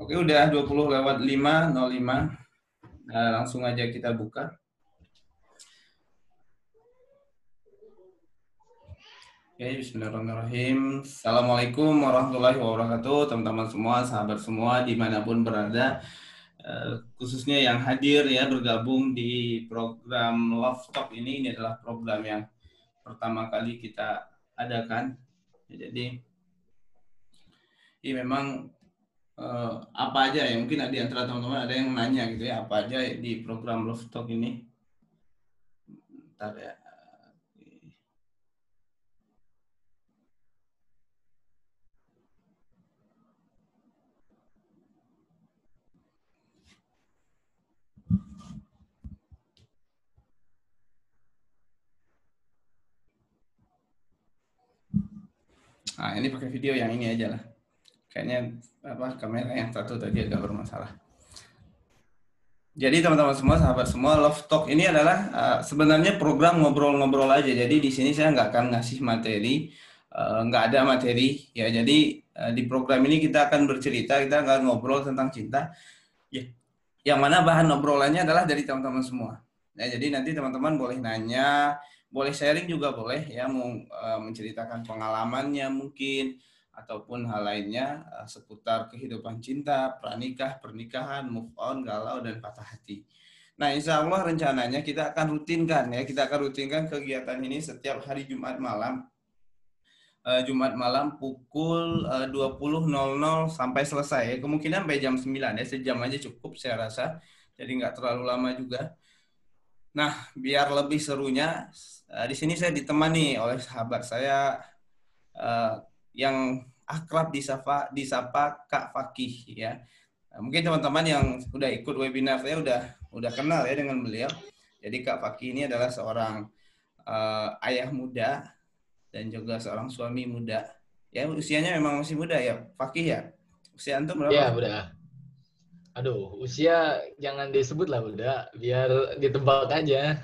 Oke, udah 20 lewat 5.05. Nah, langsung aja kita buka. Oke, bismillahirrahmanirrahim. Assalamualaikum warahmatullahi wabarakatuh. Teman-teman semua, sahabat semua, di mana pun berada. Eh, khususnya yang hadir ya, bergabung di program Love Talk ini. Ini adalah program yang pertama kali kita adakan. Jadi, ini memang uh, apa aja ya? Mungkin di antara teman-teman ada yang nanya gitu ya apa aja di program Love Talk ini? Bentar ya. Nah, ini pakai video yang ini aja lah kayaknya apa kamera yang satu tadi agak bermasalah. Jadi teman-teman semua, sahabat semua, Love Talk ini adalah uh, sebenarnya program ngobrol-ngobrol aja. Jadi di sini saya nggak akan ngasih materi, uh, nggak ada materi. Ya, jadi uh, di program ini kita akan bercerita, kita akan ngobrol tentang cinta. Ya, yang mana bahan obrolannya adalah dari teman-teman semua. Ya, jadi nanti teman-teman boleh nanya, boleh sharing juga boleh ya, mau uh, menceritakan pengalamannya mungkin ataupun hal lainnya uh, seputar kehidupan cinta, pranikah, pernikahan, move on, galau, dan patah hati. Nah, insya Allah rencananya kita akan rutinkan ya, kita akan rutinkan kegiatan ini setiap hari Jumat malam. Uh, Jumat malam pukul uh, 20.00 sampai selesai. Ya. Kemungkinan sampai jam 9 ya, sejam aja cukup saya rasa. Jadi nggak terlalu lama juga. Nah, biar lebih serunya, di sini saya ditemani oleh sahabat saya, yang akrab disapa disapa Kak Fakih ya. Mungkin teman-teman yang sudah ikut webinar saya udah udah kenal ya dengan beliau. Jadi Kak Fakih ini adalah seorang uh, ayah muda dan juga seorang suami muda. Ya usianya memang masih muda ya, Fakih ya. Usia antum berapa? Iya, udah. Aduh, usia jangan disebut lah udah, biar ditebak aja.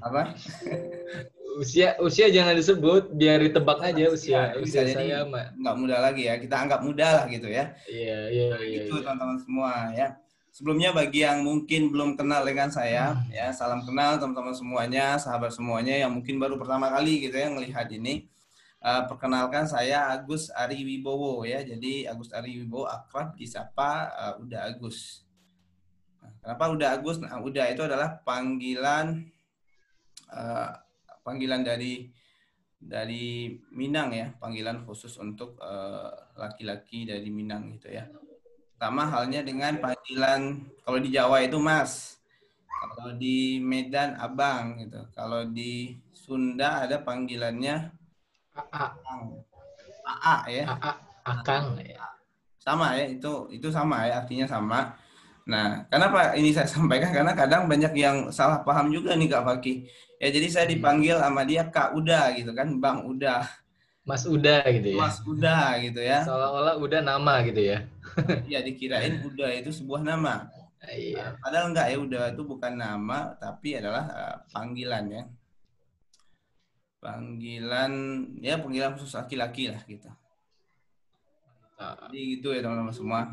Apa? usia usia jangan disebut biar ditebak aja usia ya, usia saya nggak muda lagi ya kita anggap muda lah gitu ya. Iya iya nah, iya itu iya. teman-teman semua ya. Sebelumnya bagi yang mungkin belum kenal dengan saya hmm. ya salam kenal teman-teman semuanya sahabat semuanya yang mungkin baru pertama kali gitu ya melihat ini. Uh, perkenalkan saya Agus Ari Wibowo ya jadi Agus Ari Wibowo akrab disapa uh, Uda Agus. Nah, kenapa Uda Agus? Nah Uda itu adalah panggilan uh, panggilan dari dari Minang ya, panggilan khusus untuk eh, laki-laki uh, dari Minang gitu ya. Sama halnya dengan panggilan kalau di Jawa itu Mas, kalau di Medan Abang gitu. Kalau di Sunda ada panggilannya AA. AA ya. AA, Akang ya. Sama ya, itu itu sama ya, artinya sama. Nah, kenapa ini saya sampaikan? Karena kadang banyak yang salah paham juga nih Kak Fakih Ya jadi saya hmm. dipanggil sama dia Kak Uda gitu kan, Bang Uda. Mas Uda gitu ya. Mas Uda gitu ya. Seolah-olah Uda nama gitu ya. Iya dikirain Uda itu sebuah nama. Iya. Padahal enggak ya Uda itu bukan nama tapi adalah uh, panggilan ya. Panggilan ya panggilan khusus laki-laki lah gitu. Jadi gitu ya teman-teman semua.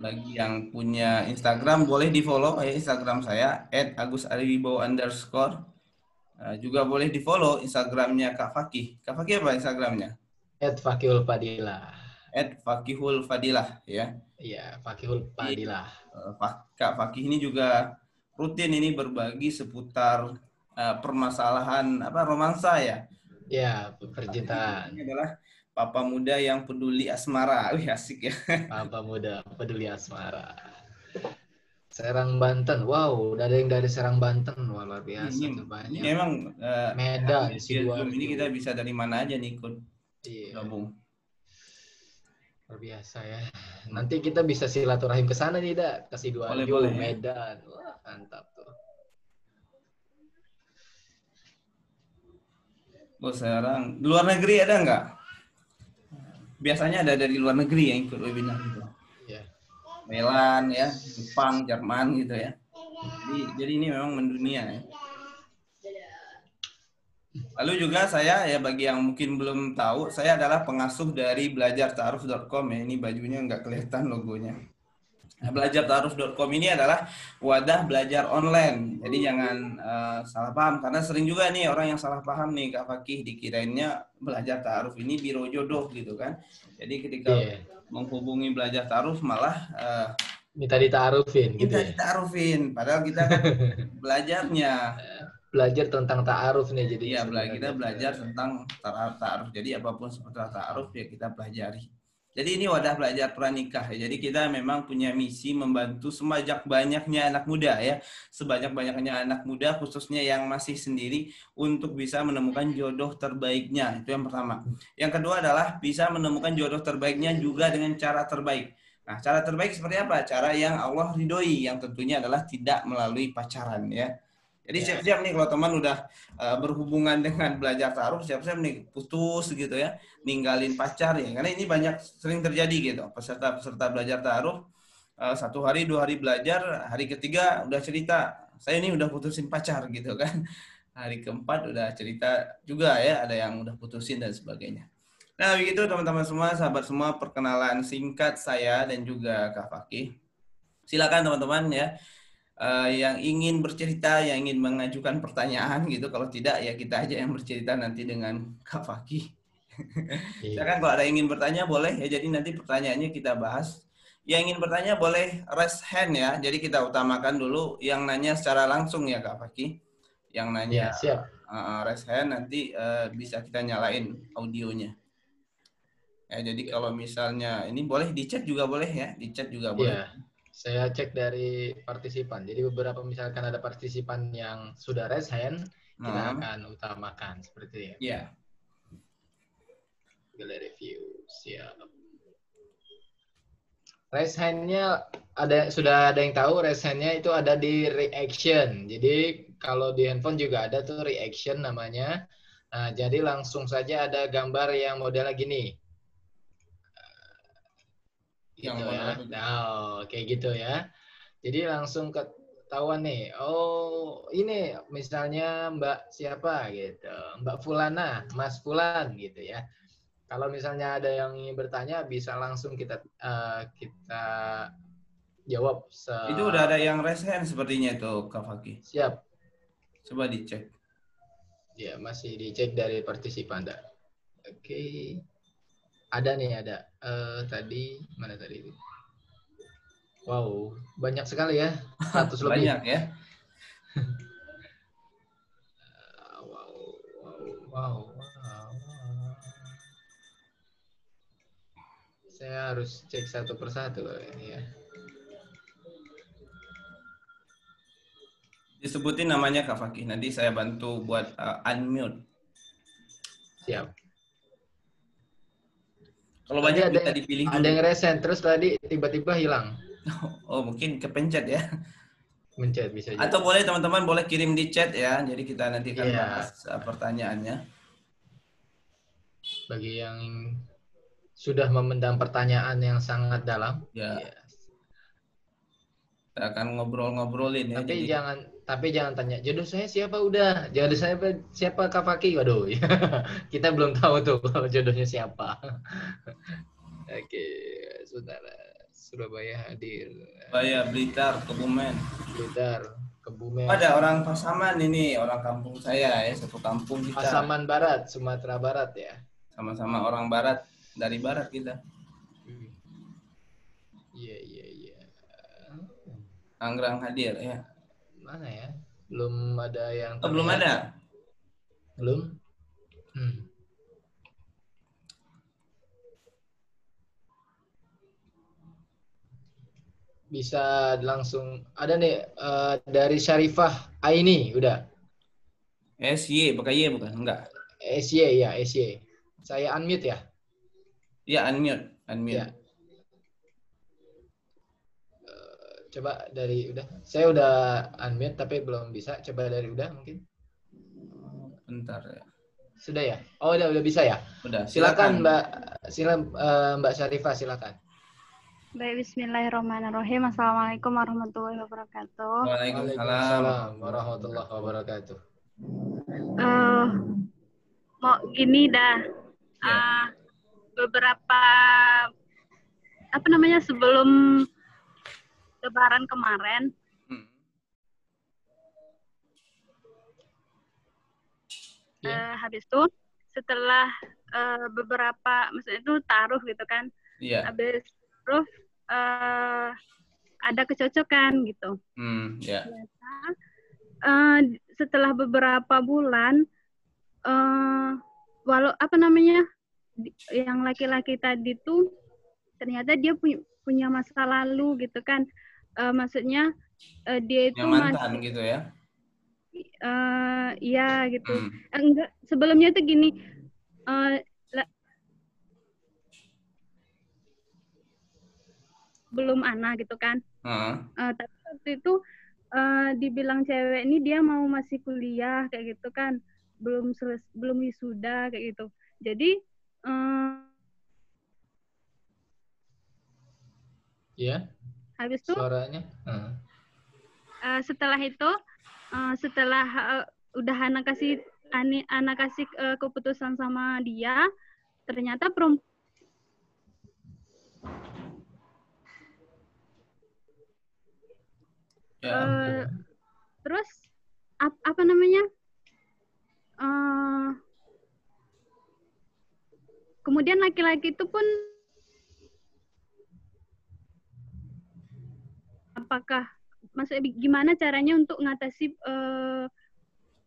Bagi yang punya Instagram boleh di follow ya Instagram saya @agusariwibowo underscore Uh, juga boleh di follow Instagramnya Kak Fakih. Kak Fakih apa Instagramnya? At Fakihul Fadilah. At Fakihul Fadilah ya. Iya, Fakihul Fadilah. Uh, Kak Fakih ini juga rutin ini berbagi seputar uh, permasalahan apa romansa ya. Iya, percintaan. Ini adalah papa muda yang peduli asmara. Wih, asik ya. Papa muda peduli asmara. Serang Banten. Wow, udah ada yang dari Serang Banten. Wah, luar biasa. Ini, banyak. ini emang uh, Medan, Sidoarjo. Ini kita bisa dari mana aja nih ikut iya. gabung. Luar biasa ya. Nanti kita bisa silaturahim ke sana nih, Dak. Ke Sidoarjo, boleh, boleh, Medan. Wah, mantap tuh. Oh, sekarang luar negeri ada nggak? Biasanya ada dari luar negeri yang ikut webinar itu. Thailand ya, Jepang, Jerman gitu ya. Jadi, jadi ini memang mendunia ya. Lalu juga saya ya bagi yang mungkin belum tahu, saya adalah pengasuh dari belajartaaruf.com ya. Ini bajunya nggak kelihatan logonya. Nah, belajartaaruf.com ini adalah wadah belajar online. Jadi jangan uh, salah paham karena sering juga nih orang yang salah paham nih Kak Fakih dikirainnya belajar ta'aruf ini biro jodoh gitu kan. Jadi ketika yeah. menghubungi belajar ta'aruf malah uh, minta ditaarufin gitu. Minta ya? padahal kita kan belajarnya belajar tentang ta'aruf nih jadi Iya, belajar kita belajar tentang ta'aruf. Jadi apa pun seputar ta'aruf ya kita pelajari. Jadi ini wadah belajar pranikah ya. Jadi kita memang punya misi membantu sebanyak banyaknya anak muda ya, sebanyak banyaknya anak muda khususnya yang masih sendiri untuk bisa menemukan jodoh terbaiknya. Itu yang pertama. Yang kedua adalah bisa menemukan jodoh terbaiknya juga dengan cara terbaik. Nah, cara terbaik seperti apa? Cara yang Allah ridhoi, yang tentunya adalah tidak melalui pacaran ya. Jadi ya. siap-siap nih kalau teman udah uh, berhubungan dengan belajar taruh, siap-siap nih putus gitu ya, ninggalin pacar ya. Karena ini banyak sering terjadi gitu. Peserta-peserta belajar taruh uh, satu hari dua hari belajar, hari ketiga udah cerita, saya ini udah putusin pacar gitu kan. Hari keempat udah cerita juga ya, ada yang udah putusin dan sebagainya. Nah begitu teman-teman semua, sahabat semua, perkenalan singkat saya dan juga Kak Fakih. Silakan teman-teman ya uh, yang ingin bercerita, yang ingin mengajukan pertanyaan gitu. Kalau tidak ya kita aja yang bercerita nanti dengan Kak Fakih. Iya. kan kalau ada yang ingin bertanya boleh ya. Jadi nanti pertanyaannya kita bahas. Yang ingin bertanya boleh raise hand ya. Jadi kita utamakan dulu yang nanya secara langsung ya Kak Fakih. Yang nanya ya, siap. Uh, raise hand nanti uh, bisa kita nyalain audionya. Ya, jadi ya. kalau misalnya ini boleh di chat juga boleh ya, di chat juga boleh. Ya saya cek dari partisipan. Jadi beberapa misalkan ada partisipan yang sudah raise hand, kita hmm. akan utamakan seperti itu ya. Iya. Yeah. review siap. Raise hand-nya ada sudah ada yang tahu raise hand-nya itu ada di reaction. Jadi kalau di handphone juga ada tuh reaction namanya. Nah, jadi langsung saja ada gambar yang modelnya gini gitu ya. Nah, kayak gitu ya. Jadi langsung ketahuan nih. Oh, ini misalnya Mbak siapa gitu. Mbak Fulana, Mas Fulan gitu ya. Kalau misalnya ada yang ingin bertanya bisa langsung kita uh, kita jawab. Se... Itu udah ada yang resen sepertinya itu Kak Faki. Siap. Coba dicek. Ya, masih dicek dari partisipan. Oke. Okay. Ada nih, ada. Uh, tadi, mana tadi? Wow, banyak sekali ya. 100 lebih. Banyak ya. wow, wow, wow, wow. Saya harus cek satu persatu ini ya. Disebutin namanya Kak Fakih. Nanti saya bantu buat uh, unmute. Siap. Kalau banyak ada, bisa dipilih Ada yang resen terus tadi tiba-tiba hilang. Oh, mungkin kepencet ya. Mencet bisa. Atau boleh teman-teman boleh kirim di chat ya. Jadi kita nanti akan yeah. bahas uh, pertanyaannya. Bagi yang sudah memendam pertanyaan yang sangat dalam. Ya. Yeah. Kita akan ngobrol-ngobrolin ya. Tapi jadi... jangan tapi jangan tanya jodoh saya siapa udah. Jodoh saya siapa Kak Faki? Waduh. kita belum tahu tuh kalau jodohnya siapa. Oke, saudara. Surabaya hadir. Surabaya, Blitar, Kebumen. Blitar, Kebumen. Ada orang Pasaman ini, orang kampung saya ya, satu kampung kita. Pasaman Barat, Sumatera Barat ya. Sama-sama orang Barat, dari Barat kita. Iya, iya, iya. Anggrang hadir ya. Mana ya? Belum ada yang. Oh, belum ada. Belum. Hmm. bisa langsung ada nih uh, dari Syarifah Aini udah SY pakai Y bukan enggak SY ya SY saya unmute ya ya unmute unmute ya. Uh, coba dari udah. Saya udah unmute tapi belum bisa. Coba dari udah mungkin. Bentar ya. Sudah ya? Oh udah udah bisa ya? Udah silakan, silakan. Mbak silakan uh, Mbak Syarifah silakan. Baik, Bismillahirrahmanirrahim. Assalamualaikum warahmatullahi wabarakatuh. Waalaikumsalam. Warahmatullahi wabarakatuh. Uh, mau gini dah. Uh, beberapa apa namanya sebelum Lebaran kemarin. Hmm. Iya. Eh, habis itu setelah eh, beberapa, maksudnya itu taruh gitu kan. Iya. Habis taruh eh, ada kecocokan gitu. Hmm, ya. ternyata eh, setelah beberapa bulan eh walau apa namanya yang laki-laki tadi tuh ternyata dia punya punya masa lalu gitu kan Eh, maksudnya eh, dia itu Yang mantan masih gitu ya. eh, iya gitu Hmm. Eh, enggak sebelumnya tuh gini eh, la- belum anak gitu kan Heeh. Eh, tapi waktu itu eh, dibilang cewek ini dia mau masih kuliah kayak gitu kan belum seles belum wisuda kayak gitu jadi eh, Ya, habis itu suaranya. Hmm. eh, setelah itu eh, setelah eh, udah anak kasih ani, anak kasih eh, keputusan sama dia ternyata perempuan Ya. Terus ap- apa namanya Eh, kemudian laki-laki itu pun apakah maksudnya gimana caranya untuk ngatasi eh,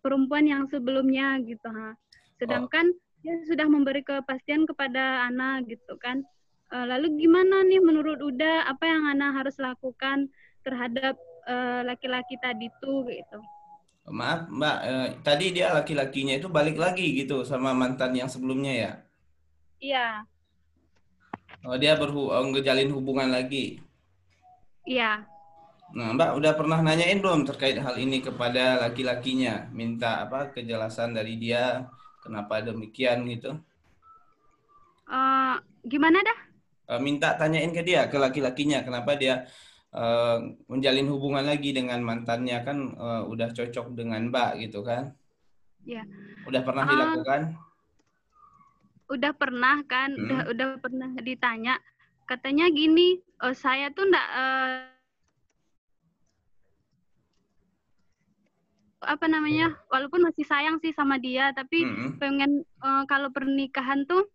perempuan yang sebelumnya gitu ha sedangkan dia sudah memberi kepastian kepada Ana gitu kan Eh, lalu gimana nih menurut Uda apa yang Ana harus lakukan terhadap eh, laki-laki tadi tuh gitu Maaf, Mbak. eh, tadi dia laki-lakinya itu balik lagi gitu sama mantan yang sebelumnya ya. iya Oh, dia berhu oh, ngejalin hubungan lagi. iya Nah, Mbak udah pernah nanyain belum terkait hal ini kepada laki-lakinya? Minta apa kejelasan dari dia kenapa demikian gitu? Eh, gimana dah Eh, minta tanyain ke dia ke laki-lakinya kenapa dia eh, menjalin hubungan lagi dengan mantannya kan eh, udah cocok dengan Mbak gitu kan? Iya. Udah pernah Ah. dilakukan? udah pernah kan Hmm. udah udah pernah ditanya katanya gini "Eh, saya tuh ndak eh, apa namanya walaupun masih sayang sih sama dia tapi Mm-mm. pengen eh, kalau pernikahan tuh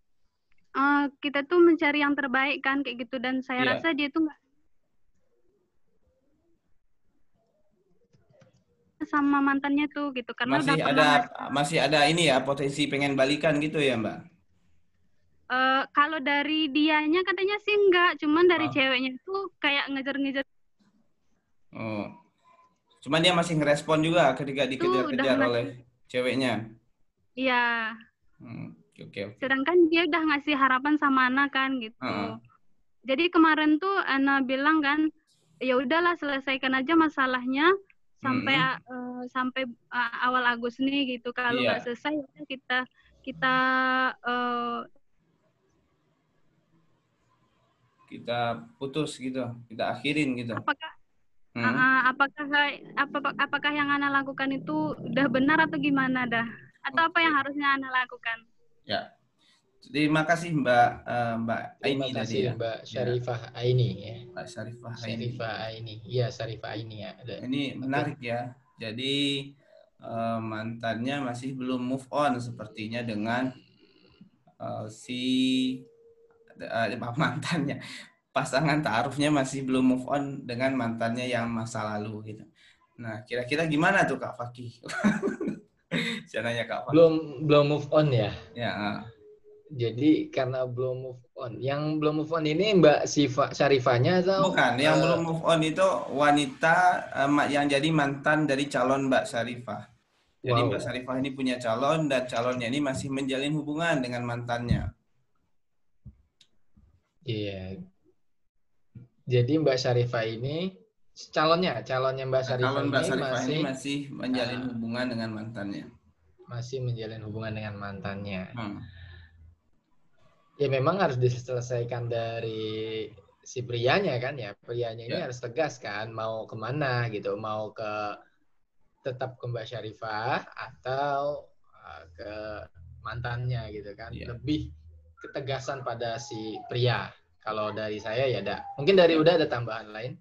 eh, kita tuh mencari yang terbaik kan kayak gitu dan saya Iya. rasa dia tuh nggak sama mantannya tuh gitu karena Masih udah ada pernah masih ada ini ya potensi pengen balikan gitu ya Mbak? Eh, kalau dari dianya katanya sih enggak, cuman dari Ah. ceweknya itu kayak ngejar-ngejar Oh. Cuman dia masih ngerespon juga ketika dikejar-kejar oleh ceweknya. Iya, Hmm, Oke, oke. sedangkan dia udah ngasih harapan sama Ana kan gitu. Heeh. Jadi kemarin tuh Ana bilang kan, ya udahlah selesaikan aja masalahnya sampai eh, sampai eh, awal Agustus nih gitu. Kalau Iya. nggak selesai ya kita kita eh, Kita putus gitu, kita akhirin gitu. apakah Hmm. eh, apakah apa apakah yang Ana lakukan itu udah benar atau gimana dah? Atau apa yang harusnya Ana lakukan? Ya. Terima kasih Mbak eh, Mbak Terima Aini tadi kasih ya. Mbak Syarifah Aini ya. Mbak Syarifah Aini. Syarifah Aini. Iya, Syarifah Aini ya. Ini menarik ya. Jadi eh, mantannya masih belum move on sepertinya dengan eh, si eh, maaf, mantannya pasangan taarufnya masih belum move on dengan mantannya yang masa lalu gitu. Nah, kira-kira gimana tuh Kak Fakih? Saya nanya Kak Fakih. Belum belum move on ya. Ya, ah. Jadi karena belum move on. Yang belum move on ini Mbak Sifa Syarifahnya atau bukan. Yang eh, belum move on itu wanita ma- yang jadi mantan dari calon Mbak Syarifah. Jadi Wow. Mbak Syarifah ini punya calon dan calonnya ini masih menjalin hubungan dengan mantannya. Iya. Jadi Mbak Syarifah ini calonnya, calonnya Mbak Syarifah Calon Mbak ini Syarifah masih ini masih menjalin Ah. hubungan dengan mantannya. masih menjalin hubungan dengan mantannya. Hmm. Ya memang harus diselesaikan dari si prianya kan ya. Prianya ini Ya. harus tegas kan mau ke mana gitu, mau ke tetap ke Mbak Syarifah atau uh, ke mantannya gitu kan. Ya. Lebih ketegasan pada si pria. Kalau dari saya ya ada. Mungkin dari udah ada tambahan lain.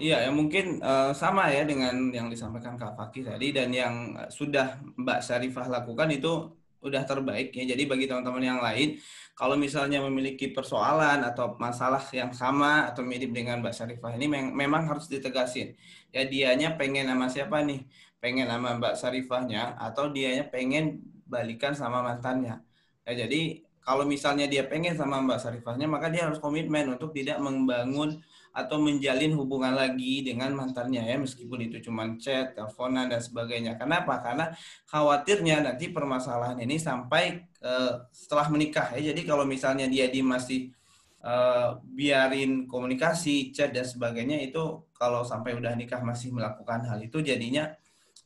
Iya, ya mungkin uh, sama ya dengan yang disampaikan Kak Fakih tadi dan yang sudah Mbak Syarifah lakukan itu udah terbaik ya. Jadi bagi teman-teman yang lain, kalau misalnya memiliki persoalan atau masalah yang sama atau mirip dengan Mbak Syarifah ini mem memang harus ditegasin. Ya dianya pengen sama siapa nih? Pengen sama Mbak Syarifahnya atau dianya pengen balikan sama mantannya. Ya jadi kalau misalnya dia pengen sama Mbak Syarifahnya, maka dia harus komitmen untuk tidak membangun atau menjalin hubungan lagi dengan mantannya ya meskipun itu cuma chat, teleponan dan sebagainya. Kenapa? Karena khawatirnya nanti permasalahan ini sampai uh, setelah menikah ya. Jadi kalau misalnya dia di masih uh, biarin komunikasi, chat dan sebagainya itu kalau sampai udah nikah masih melakukan hal itu jadinya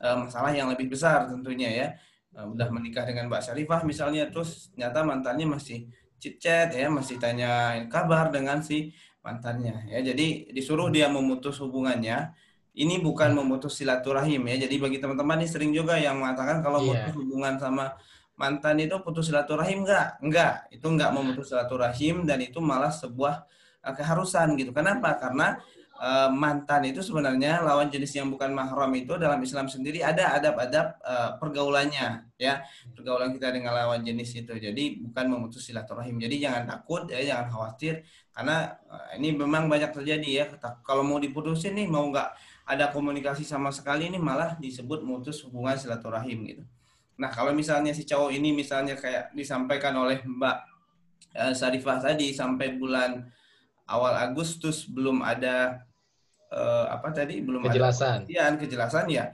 uh, masalah yang lebih besar tentunya ya. Uh, udah menikah dengan Mbak Syarifah misalnya terus nyata mantannya masih chat ya, masih tanya kabar dengan si mantannya ya. Jadi disuruh dia memutus hubungannya. Ini bukan memutus silaturahim ya. Jadi bagi teman-teman ini sering juga yang mengatakan kalau yeah. putus hubungan sama mantan itu putus silaturahim enggak enggak itu enggak memutus silaturahim dan itu malah sebuah eh, keharusan gitu. Kenapa? Karena uh, mantan itu sebenarnya lawan jenis yang bukan mahram itu dalam Islam sendiri ada adab-adab uh, pergaulannya ya. Pergaulan kita dengan lawan jenis itu. Jadi bukan memutus silaturahim. Jadi jangan takut ya jangan khawatir. Karena uh, ini memang banyak terjadi ya. Kalau mau diputusin nih mau nggak ada komunikasi sama sekali ini malah disebut memutus hubungan silaturahim gitu. Nah kalau misalnya si cowok ini misalnya kayak disampaikan oleh Mbak uh, Sarifah tadi sampai bulan awal Agustus belum ada uh, apa tadi? Belum kejelasan. ada kejelasan. kejelasan ya.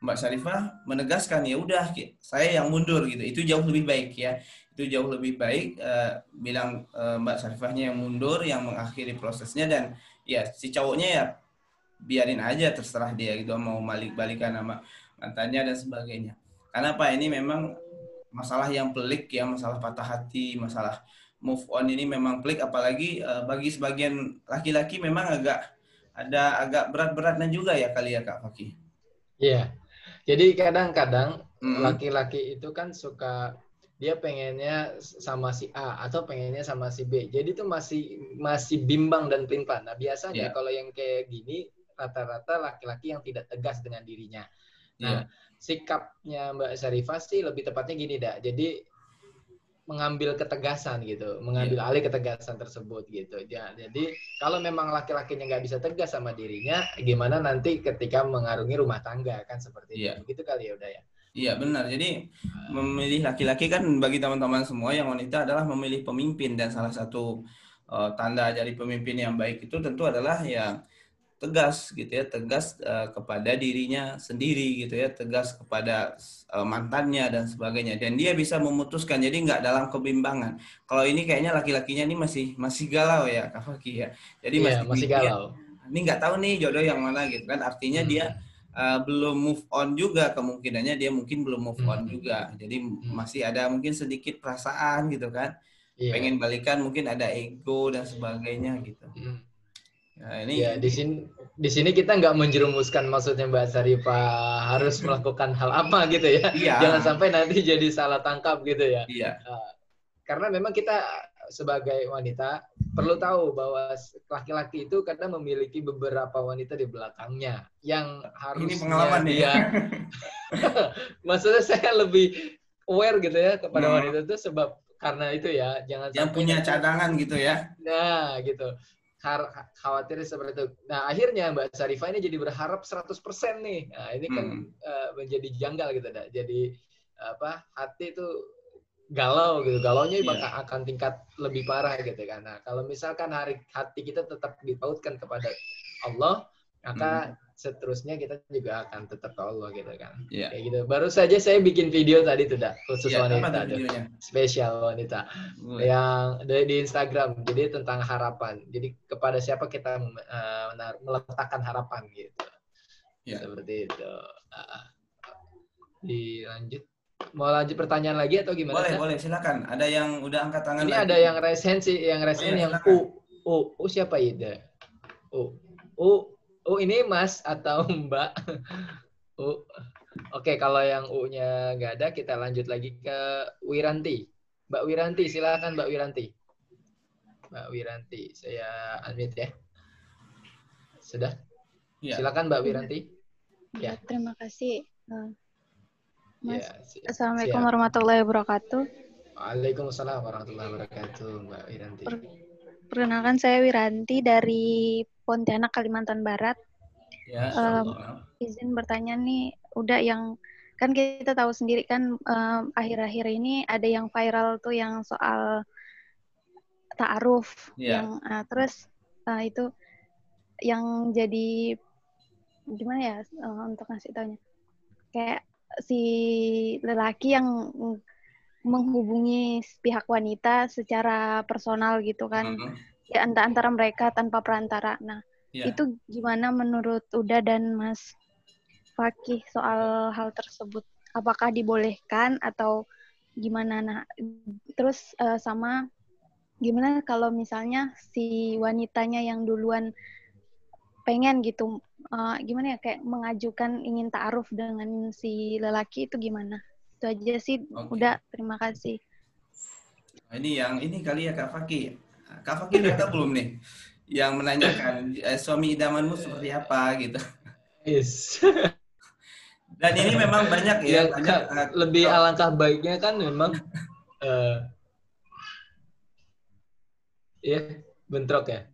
Mbak Syarifah menegaskan ya udah saya yang mundur gitu. Itu jauh lebih baik ya. Itu jauh lebih baik uh, bilang uh, Mbak Syarifahnya yang mundur yang mengakhiri prosesnya dan ya si cowoknya ya biarin aja terserah dia gitu. Mau balik balikan sama mantannya dan sebagainya. Karena apa? Ini memang masalah yang pelik ya. Masalah patah hati masalah move on ini memang pelik apalagi uh, bagi sebagian laki-laki memang agak ada agak berat-beratnya juga ya kali ya Kak Fakih. Iya. Jadi kadang-kadang hmm. laki-laki itu kan suka dia pengennya sama si A atau pengennya sama si B. Jadi itu masih masih bimbang dan pelin Nah, biasanya yeah. kalau yang kayak gini rata-rata laki-laki yang tidak tegas dengan dirinya. Nah, yeah. sikapnya Mbak Syarifah sih lebih tepatnya gini, dah. Jadi mengambil ketegasan gitu, mengambil yeah. alih ketegasan tersebut gitu. Ya, jadi kalau memang laki-lakinya nggak bisa tegas sama dirinya, gimana nanti ketika mengarungi rumah tangga kan seperti yeah. itu. Gitu kali ya udah ya. Iya benar. Jadi memilih laki-laki kan bagi teman-teman semua yang wanita adalah memilih pemimpin dan salah satu uh, tanda dari pemimpin yang baik itu tentu adalah yang tegas gitu ya tegas uh, kepada dirinya sendiri gitu ya tegas kepada uh, mantannya dan sebagainya. Dan dia bisa memutuskan jadi nggak dalam kebimbangan. Kalau ini kayaknya laki-lakinya ini masih masih galau ya Kak Faki ya. Jadi iya, masih, masih galau. ini nggak tahu nih jodoh yang mana gitu kan. Artinya hmm. dia uh, belum move on juga kemungkinannya dia mungkin belum move on hmm. juga. Jadi hmm. masih ada mungkin sedikit perasaan gitu kan. Yeah. pengen balikan mungkin ada ego dan sebagainya gitu. Hmm Nah, ini ya di sini di sini kita nggak menjerumuskan maksudnya Mbak Sarifah harus melakukan hal apa gitu ya. Iya. Jangan sampai nanti jadi salah tangkap gitu ya. Iya. Uh, karena memang kita sebagai wanita perlu tahu bahwa laki-laki itu kadang memiliki beberapa wanita di belakangnya yang harus ini pengalaman dia. Ya. maksudnya saya lebih aware gitu ya kepada hmm. wanita itu sebab karena itu ya jangan yang punya cadangan gitu ya. Nah, gitu khawatir seperti itu. Nah, akhirnya Mbak Sarifah ini jadi berharap 100% nih. Nah, ini kan hmm. uh, menjadi janggal gitu, dah. Jadi apa? Hati itu galau gitu. Galaunya yeah. akan tingkat lebih parah gitu kan. Nah, kalau misalkan hari hati kita tetap dipautkan kepada Allah, maka hmm seterusnya kita juga akan tetap ke Allah gitu kan. Yeah. Kayak gitu. Baru saja saya bikin video tadi tuh dah khusus yeah, wanita tuh. Spesial wanita. Mm. Yang dari di Instagram. Jadi tentang harapan. Jadi kepada siapa kita uh, meletakkan harapan gitu. Yeah. Seperti itu. Uh, dilanjut mau lanjut pertanyaan lagi atau gimana? Boleh, boleh, silakan. Ada yang udah angkat tangan. Ini lagi. ada yang resensi, yang resen oh, ya, yang U. U, U siapa itu? U. U U ini Mas atau Mbak? U. Oke, kalau yang U-nya nggak ada, kita lanjut lagi ke Wiranti. Mbak Wiranti, silakan Mbak Wiranti. Mbak Wiranti, saya unmute ya. Sudah? Ya. Silakan Mbak Wiranti. Ya, terima kasih. Eh, Mas, ya, Assalamualaikum warahmatullahi wabarakatuh. Waalaikumsalam warahmatullahi wabarakatuh, Mbak Wiranti. Perkenalkan saya Wiranti dari Pontianak, Kalimantan Barat. Ya, um, izin bertanya nih, udah yang kan kita tahu sendiri kan akhir-akhir um, ini ada yang viral tuh yang soal ta'aruf yeah. yang uh, terus uh, itu yang jadi gimana ya uh, untuk ngasih taunya kayak si lelaki yang menghubungi pihak wanita secara personal gitu kan. -huh. ya antara antara mereka tanpa perantara. Nah yeah. itu gimana menurut Uda dan Mas Fakih soal hal tersebut? Apakah dibolehkan atau gimana? Nah terus uh, sama gimana kalau misalnya si wanitanya yang duluan pengen gitu uh, gimana ya kayak mengajukan ingin taaruf dengan si lelaki itu gimana itu aja sih okay. udah terima kasih nah, ini yang ini kali ya kak Faki kak Faki udah tahu belum nih yang menanyakan eh, suami idamanmu seperti apa gitu yes dan ini memang banyak ya, ya banyak, kak, lebih alangkah baiknya kan memang uh, Iya, bentrok ya.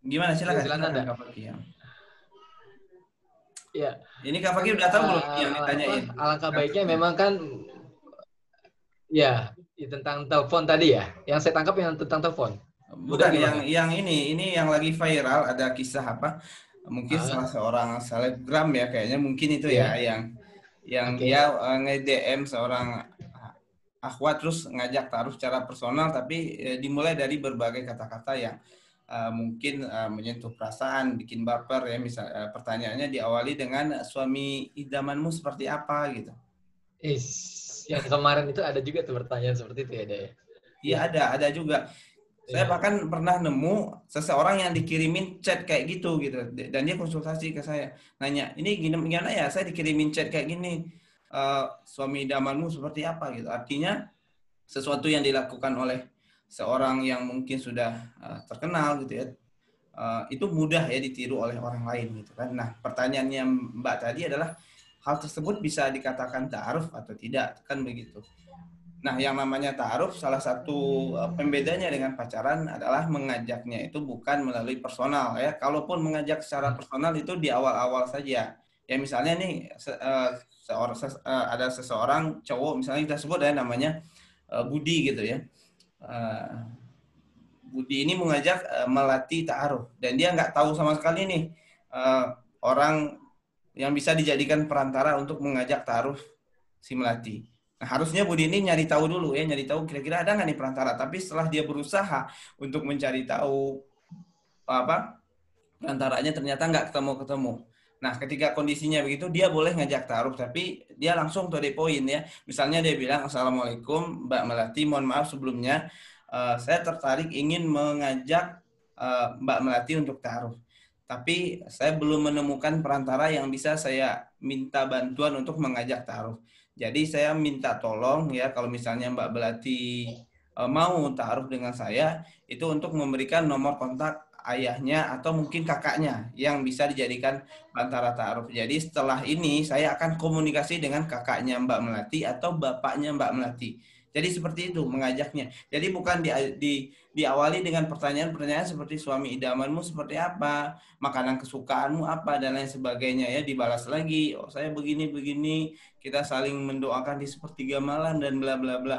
Gimana silakan. Silakan, silakan Kak Fakih. Ya. Ini Kak Fakih udah tahu belum uh, yang ditanyain? Alangkah baiknya memang kan ya, tentang telepon tadi ya. Yang saya tangkap yang tentang telepon. Bukan, yang yang ini, ini yang lagi viral ada kisah apa? Mungkin uh. salah seorang selebgram ya kayaknya mungkin itu yeah. ya yang yang okay. dia uh, nge-DM seorang akhwat terus ngajak taruh secara personal tapi e, dimulai dari berbagai kata-kata yang e, mungkin e, menyentuh perasaan, bikin baper ya misal e, pertanyaannya diawali dengan suami idamanmu seperti apa gitu. Is yang kemarin itu ada juga tuh pertanyaan seperti itu ya, Iya, ya, ada, ada juga. Saya ya. bahkan pernah nemu seseorang yang dikirimin chat kayak gitu gitu dan dia konsultasi ke saya nanya ini gimana ya saya dikirimin chat kayak gini uh, suami idamanmu seperti apa gitu. Artinya sesuatu yang dilakukan oleh seorang yang mungkin sudah uh, terkenal gitu ya. Uh, itu mudah ya ditiru oleh orang lain gitu kan. Nah, pertanyaannya Mbak tadi adalah hal tersebut bisa dikatakan ta'aruf atau tidak kan begitu. Nah, yang namanya ta'aruf salah satu pembedanya dengan pacaran adalah mengajaknya itu bukan melalui personal ya. Kalaupun mengajak secara personal itu di awal-awal saja. Ya misalnya nih seorang ses, uh, ada seseorang cowok misalnya kita sebut ya namanya Budi gitu ya. Uh, Budi ini mengajak uh, melatih ta'aruf dan dia nggak tahu sama sekali nih uh, orang yang bisa dijadikan perantara untuk mengajak ta'aruf si melati. Nah, harusnya Budi ini nyari tahu dulu ya, nyari tahu kira-kira ada nggak nih perantara. Tapi setelah dia berusaha untuk mencari tahu apa perantaranya ternyata nggak ketemu-ketemu. Nah, ketika kondisinya begitu, dia boleh ngajak taruh, tapi dia langsung to the ya. Misalnya dia bilang, Assalamualaikum Mbak Melati, mohon maaf sebelumnya, uh, saya tertarik ingin mengajak uh, Mbak Melati untuk taruh. Tapi saya belum menemukan perantara yang bisa saya minta bantuan untuk mengajak taruh. Jadi saya minta tolong ya, kalau misalnya Mbak Melati uh, mau taruh dengan saya, itu untuk memberikan nomor kontak ayahnya atau mungkin kakaknya yang bisa dijadikan antara ta'aruf. Jadi setelah ini saya akan komunikasi dengan kakaknya Mbak Melati atau bapaknya Mbak Melati. Jadi seperti itu mengajaknya. Jadi bukan di, di diawali dengan pertanyaan-pertanyaan seperti suami idamanmu seperti apa, makanan kesukaanmu apa dan lain sebagainya ya dibalas lagi. Oh saya begini begini, kita saling mendoakan di sepertiga malam dan bla bla bla.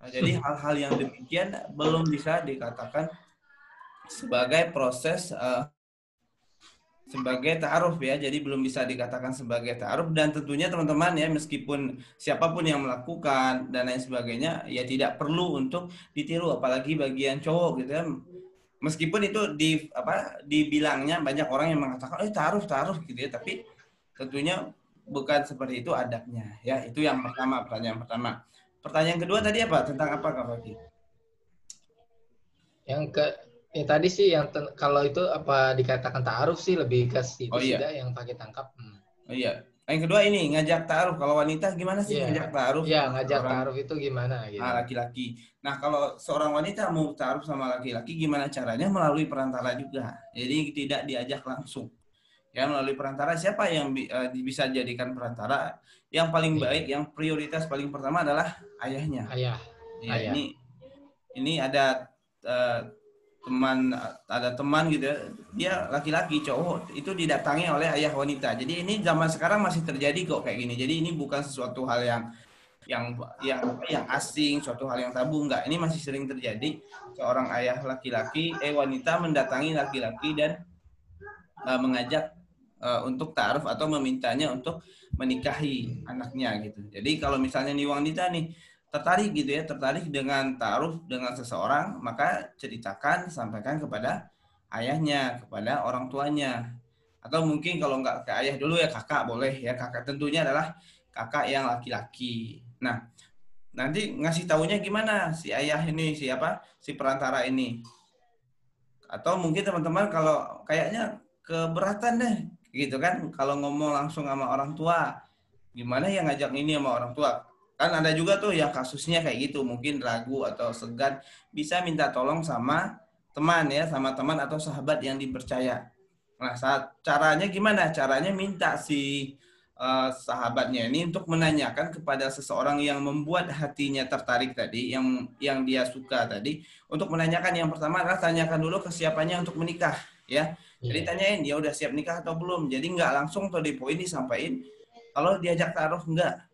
Nah, jadi hal-hal yang demikian belum bisa dikatakan sebagai proses uh, sebagai ta'aruf ya, jadi belum bisa dikatakan sebagai ta'aruf dan tentunya teman-teman ya meskipun siapa pun yang melakukan dan lain sebagainya ya tidak perlu untuk ditiru apalagi bagian cowok gitu ya. Meskipun itu di apa dibilangnya banyak orang yang mengatakan eh ta'aruf ta'aruf gitu ya, tapi tentunya bukan seperti itu adabnya ya. Itu yang pertama, pertanyaan pertama. Pertanyaan kedua tadi apa? Tentang apa Kak Fakih? Yang ke Ya tadi sih yang kalau itu apa dikatakan taaruf sih lebih ke situ oh, iya. yang pakai tangkap. Hmm. Oh iya. Yang kedua ini ngajak taaruf. Kalau wanita gimana sih yeah. ngajak taaruf? Iya, yeah, ngajak taaruf itu gimana gitu. Ah, laki-laki. Nah, kalau seorang wanita mau taaruf sama laki-laki gimana caranya? Melalui perantara juga. Jadi tidak diajak langsung. Ya, melalui perantara siapa yang bi- eh, bisa dijadikan perantara? Yang paling Iya. baik, yang prioritas paling pertama adalah ayahnya. Ayah. Ya, Ayah. ini ini ada eh, teman ada teman gitu dia laki-laki cowok itu didatangi oleh ayah wanita. Jadi ini zaman sekarang masih terjadi kok kayak gini. Jadi ini bukan sesuatu hal yang yang yang yang asing, suatu hal yang tabu enggak. Ini masih sering terjadi seorang ayah laki-laki eh wanita mendatangi laki-laki dan eh, mengajak eh, untuk taaruf atau memintanya untuk menikahi anaknya gitu. Jadi kalau misalnya nih wanita nih tertarik gitu ya, tertarik dengan taaruf dengan seseorang, maka ceritakan, sampaikan kepada ayahnya, kepada orang tuanya. Atau mungkin kalau nggak ke ayah dulu ya kakak boleh ya, kakak tentunya adalah kakak yang laki-laki. Nah, nanti ngasih taunya gimana si ayah ini, siapa? Si perantara ini. Atau mungkin teman-teman kalau kayaknya keberatan deh gitu kan kalau ngomong langsung sama orang tua. Gimana yang ngajak ini sama orang tua? Kan ada juga tuh yang kasusnya kayak gitu mungkin ragu atau segan bisa minta tolong sama teman ya sama teman atau sahabat yang dipercaya. Nah saat caranya gimana? Caranya minta si uh, sahabatnya ini untuk menanyakan kepada seseorang yang membuat hatinya tertarik tadi yang yang dia suka tadi untuk menanyakan. Yang pertama adalah tanyakan dulu kesiapannya untuk menikah ya. Jadi Iya. tanyain dia udah siap nikah atau belum? Jadi nggak langsung tuh di poin disampaikan. Kalau diajak taruh enggak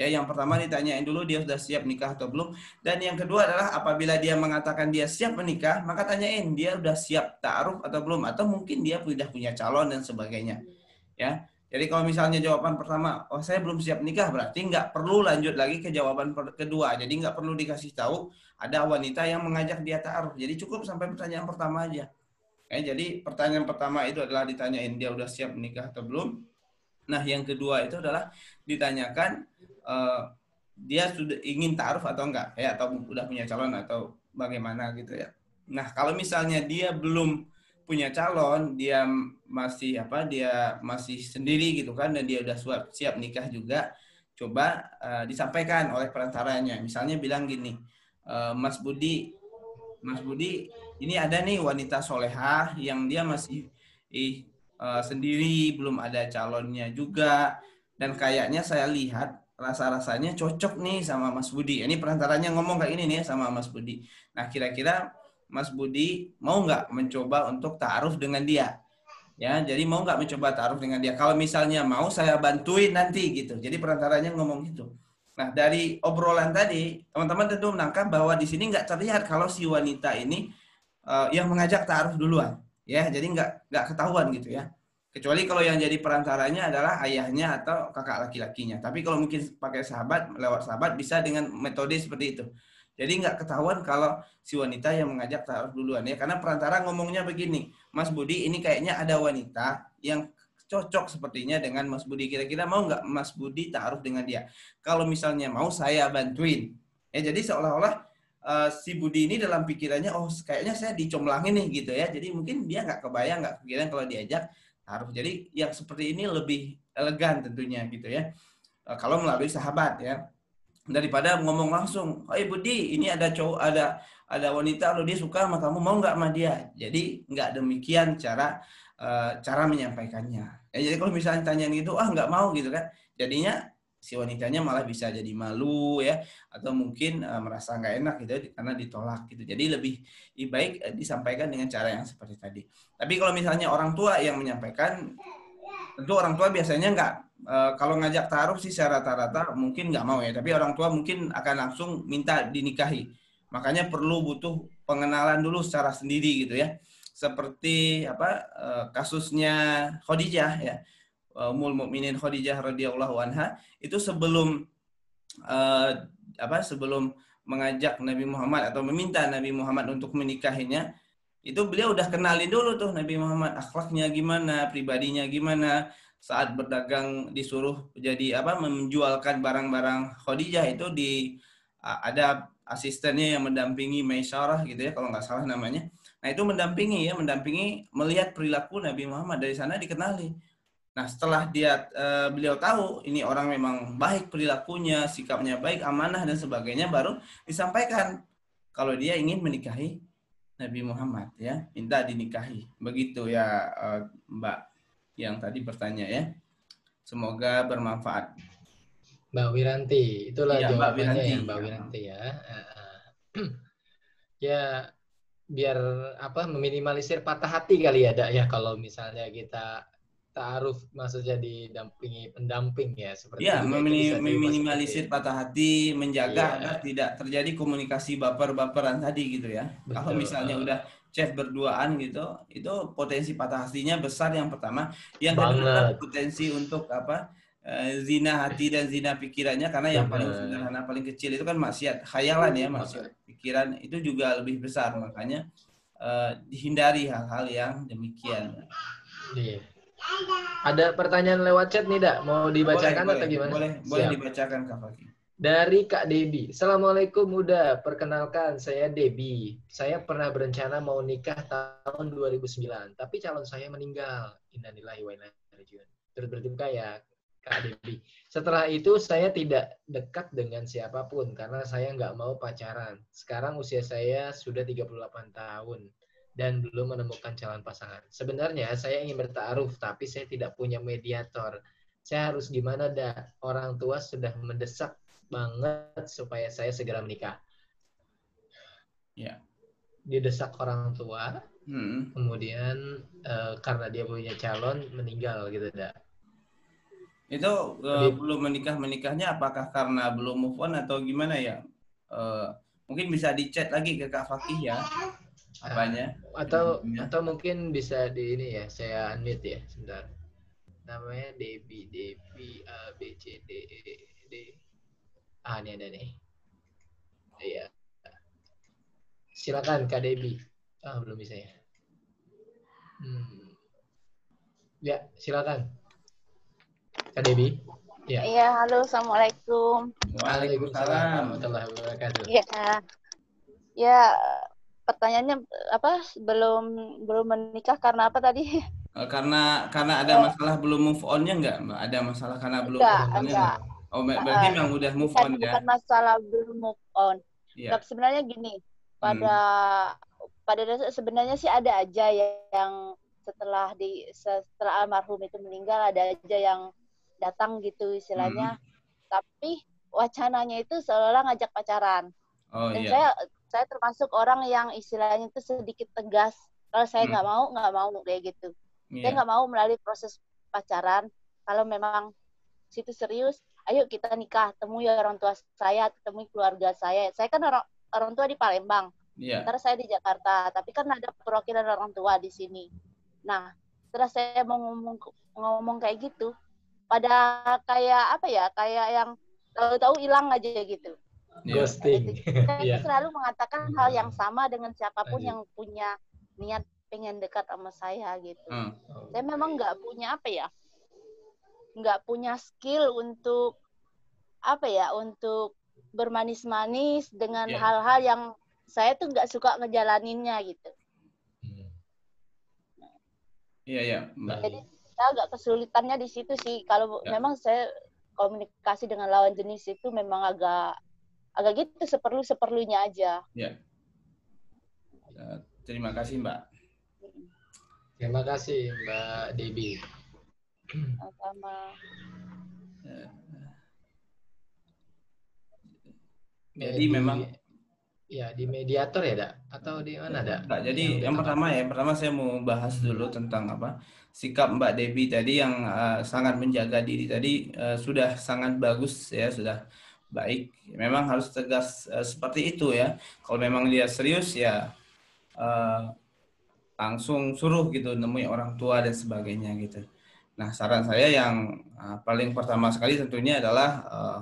Ya, yang pertama ditanyain dulu dia sudah siap nikah atau belum. Dan yang kedua adalah apabila dia mengatakan dia siap menikah, maka tanyain dia sudah siap ta'aruf atau belum atau mungkin dia sudah punya calon dan sebagainya. Ya. Jadi kalau misalnya jawaban pertama, oh saya belum siap nikah, berarti nggak perlu lanjut lagi ke jawaban kedua. Jadi nggak perlu dikasih tahu ada wanita yang mengajak dia ta'aruf. Jadi cukup sampai pertanyaan pertama aja. Ya, jadi pertanyaan pertama itu adalah ditanyain dia udah siap menikah atau belum. Nah, yang kedua itu adalah ditanyakan eh, dia sudah ingin taruh atau enggak ya atau udah punya calon atau bagaimana gitu ya. Nah, kalau misalnya dia belum punya calon, dia masih apa? Dia masih sendiri gitu kan dan dia udah siap, siap nikah juga, coba eh, disampaikan oleh perantaranya. Misalnya bilang gini, "Eh, Mas Budi, Mas Budi, ini ada nih wanita solehah yang dia masih ih, eh, sendiri, belum ada calonnya juga, dan kayaknya saya lihat rasa-rasanya cocok nih sama Mas Budi. Ini perantaranya ngomong kayak ini nih sama Mas Budi. Nah, kira-kira Mas Budi mau nggak mencoba untuk taaruf dengan dia? Ya, jadi mau nggak mencoba taaruf dengan dia? Kalau misalnya mau, saya bantuin nanti gitu. Jadi perantaranya ngomong gitu. Nah, dari obrolan tadi, teman-teman tentu menangkap bahwa di sini nggak terlihat kalau si wanita ini eh, yang mengajak taaruf duluan. Ya, jadi nggak nggak ketahuan gitu ya. Kecuali kalau yang jadi perantaranya adalah ayahnya atau kakak laki-lakinya. Tapi kalau mungkin pakai sahabat, lewat sahabat bisa dengan metode seperti itu. Jadi nggak ketahuan kalau si wanita yang mengajak taruh duluan ya. Karena perantara ngomongnya begini, Mas Budi ini kayaknya ada wanita yang cocok sepertinya dengan Mas Budi. Kira-kira mau nggak Mas Budi taruh dengan dia? Kalau misalnya mau saya bantuin. Ya jadi seolah-olah eh, si Budi ini dalam pikirannya, oh kayaknya saya dicomblangin nih gitu ya. Jadi mungkin dia nggak kebayang, nggak kepikiran kalau diajak taruh. Jadi yang seperti ini lebih elegan tentunya gitu ya. Eh, Kalau melalui sahabat ya daripada ngomong langsung, oh Budi ini ada cowok ada ada wanita lo dia suka sama kamu mau nggak sama dia. Jadi nggak demikian cara eh, cara menyampaikannya. Ya, jadi kalau misalnya tanyain gitu, ah nggak mau gitu kan, jadinya si wanitanya malah bisa jadi malu ya atau mungkin eh, merasa nggak enak gitu ya, karena ditolak gitu. Jadi lebih baik eh, disampaikan dengan cara yang seperti tadi. Tapi kalau misalnya orang tua yang menyampaikan, tentu orang tua biasanya nggak eh, kalau ngajak taruh sih secara rata-rata mungkin nggak mau ya. Tapi orang tua mungkin akan langsung minta dinikahi. Makanya perlu butuh pengenalan dulu secara sendiri gitu ya. Seperti apa eh, kasusnya Khadijah ya. Ummul Mukminin Khadijah radhiyallahu anha itu sebelum eh, apa sebelum mengajak Nabi Muhammad atau meminta Nabi Muhammad untuk menikahinya itu beliau udah kenalin dulu tuh Nabi Muhammad akhlaknya gimana, pribadinya gimana. Saat berdagang disuruh jadi apa menjualkan barang-barang Khadijah itu di ada asistennya yang mendampingi Maisyarah gitu ya kalau nggak salah namanya. Nah itu mendampingi ya, mendampingi melihat perilaku Nabi Muhammad dari sana dikenali. Nah setelah dia eh, beliau tahu ini orang memang baik perilakunya, sikapnya baik, amanah dan sebagainya, baru disampaikan kalau dia ingin menikahi Nabi Muhammad ya, minta dinikahi. Begitu ya eh, Mbak yang tadi bertanya ya. Semoga bermanfaat. Mbak Wiranti, itulah Iya, Mbak jawabannya Wiranti. ya Mbak Ya. Wiranti ya. ya biar apa meminimalisir patah hati kali ya, Dak ya kalau misalnya kita taaruf maksudnya didampingi pendamping ya seperti Ya, itu, itu memini- meminimalisir patah hati, menjaga Iya. agar tidak terjadi komunikasi baper-baperan tadi gitu ya. Kalau Betul. misalnya udah chat berduaan gitu, itu potensi patah hatinya besar yang pertama. Yang kedua potensi untuk apa? eh, zina hati dan zina pikirannya karena yang paling sederhana paling kecil itu kan maksiat khayalan ya, maksiat pikiran itu juga lebih besar makanya eh, dihindari hal-hal yang demikian. Iya. Ada pertanyaan lewat chat nih, Dak. Mau dibacakan boleh, atau gimana? Boleh, boleh Siap. dibacakan Kak Fakih. Dari Kak Debi. Assalamualaikum Muda. Perkenalkan, saya Debi. Saya pernah berencana mau nikah tahun 2009, tapi calon saya meninggal. Innalillahi wa inna ilaihi. Terus berduka ya, Kak Debi. Setelah itu saya tidak dekat dengan siapa pun karena saya nggak mau pacaran. Sekarang usia saya sudah 38 tahun dan belum menemukan calon pasangan. Sebenarnya saya ingin bertaaruf, tapi saya tidak punya mediator. Saya harus gimana dah? Orang tua sudah mendesak banget supaya saya segera menikah. Ya. Didesak orang tua, Hmm. kemudian eh, karena dia punya calon meninggal gitu dah. Itu eh, Jadi- belum menikah menikahnya apakah karena belum move on atau gimana ya? Eh, mungkin bisa dicat lagi ke Kak Fakih ya. Apanya? Atau Ya. atau mungkin bisa di ini ya, saya unmute ya, sebentar. Namanya Debi, Debi A B C D E D. Ah, ini ada nih. Iya. Silakan Kak Debi. Ah, belum bisa ya. Hmm. Ya, silakan. Kak Debi. Ya. Iya, halo, assalamualaikum. Waalaikumsalam. warahmatullahi wabarakatuh. Iya, ya pertanyaannya apa? Belum belum menikah karena apa tadi? Eh, karena karena ada masalah belum move onnya enggak? Mbak? Ada masalah karena belum Enggak, move onnya enggak. nggak? Oh, berarti Eh, memang udah move bukan, on ya? bukan masalah belum move on. Iya. Tapi sebenarnya gini, pada pada dasar sebenarnya sih ada aja yang setelah di setelah almarhum itu meninggal ada aja yang datang gitu istilahnya. Tapi wacananya itu seolah ngajak pacaran. Oh Dan iya. saya saya termasuk orang yang istilahnya itu sedikit tegas. Kalau saya Hmm. nggak mau, nggak mau kayak gitu. Saya Iya. nggak mau melalui proses pacaran. Kalau memang situ serius, ayo kita nikah. Temui orang tua saya, temui keluarga saya. Saya kan orang orang tua di Palembang. Iya. Sementara saya di Jakarta, tapi kan ada perwakilan orang tua di sini. Nah, setelah saya mau ngomong ngomong kayak gitu, pada kayak apa ya, kayak yang tahu-tahu hilang aja gitu. Iya. Ghosting. Saya Iya. selalu mengatakan hal yang sama dengan siapa pun Lanjut. yang punya niat pengen dekat sama saya gitu. Hmm. Saya memang nggak punya apa ya, nggak punya skill untuk apa ya, untuk bermanis-manis dengan Iya. hal-hal yang saya tuh nggak suka ngejalaninnya gitu. Hmm. Iya, iya. Jadi saya agak kesulitannya di situ sih. Kalau Ya. memang saya komunikasi dengan lawan jenis itu memang agak agak gitu seperlu seperlunya aja. Eh, Terima kasih, Mbak. Terima kasih Mbak Debi. Sama Jadi di- memang ya di mediator ya, Dak? Atau di mana, Dak? Enggak, jadi Yang yang pertama ya, yang pertama saya mau bahas dulu tentang apa sikap Mbak Devi tadi yang eh, sangat menjaga diri tadi eh, sudah sangat bagus ya, sudah baik. Memang harus tegas eh, seperti itu ya. Kalau memang dia serius ya eh, langsung suruh gitu nemui orang tua dan sebagainya gitu. Nah, saran saya yang eh, paling pertama sekali tentunya adalah eh,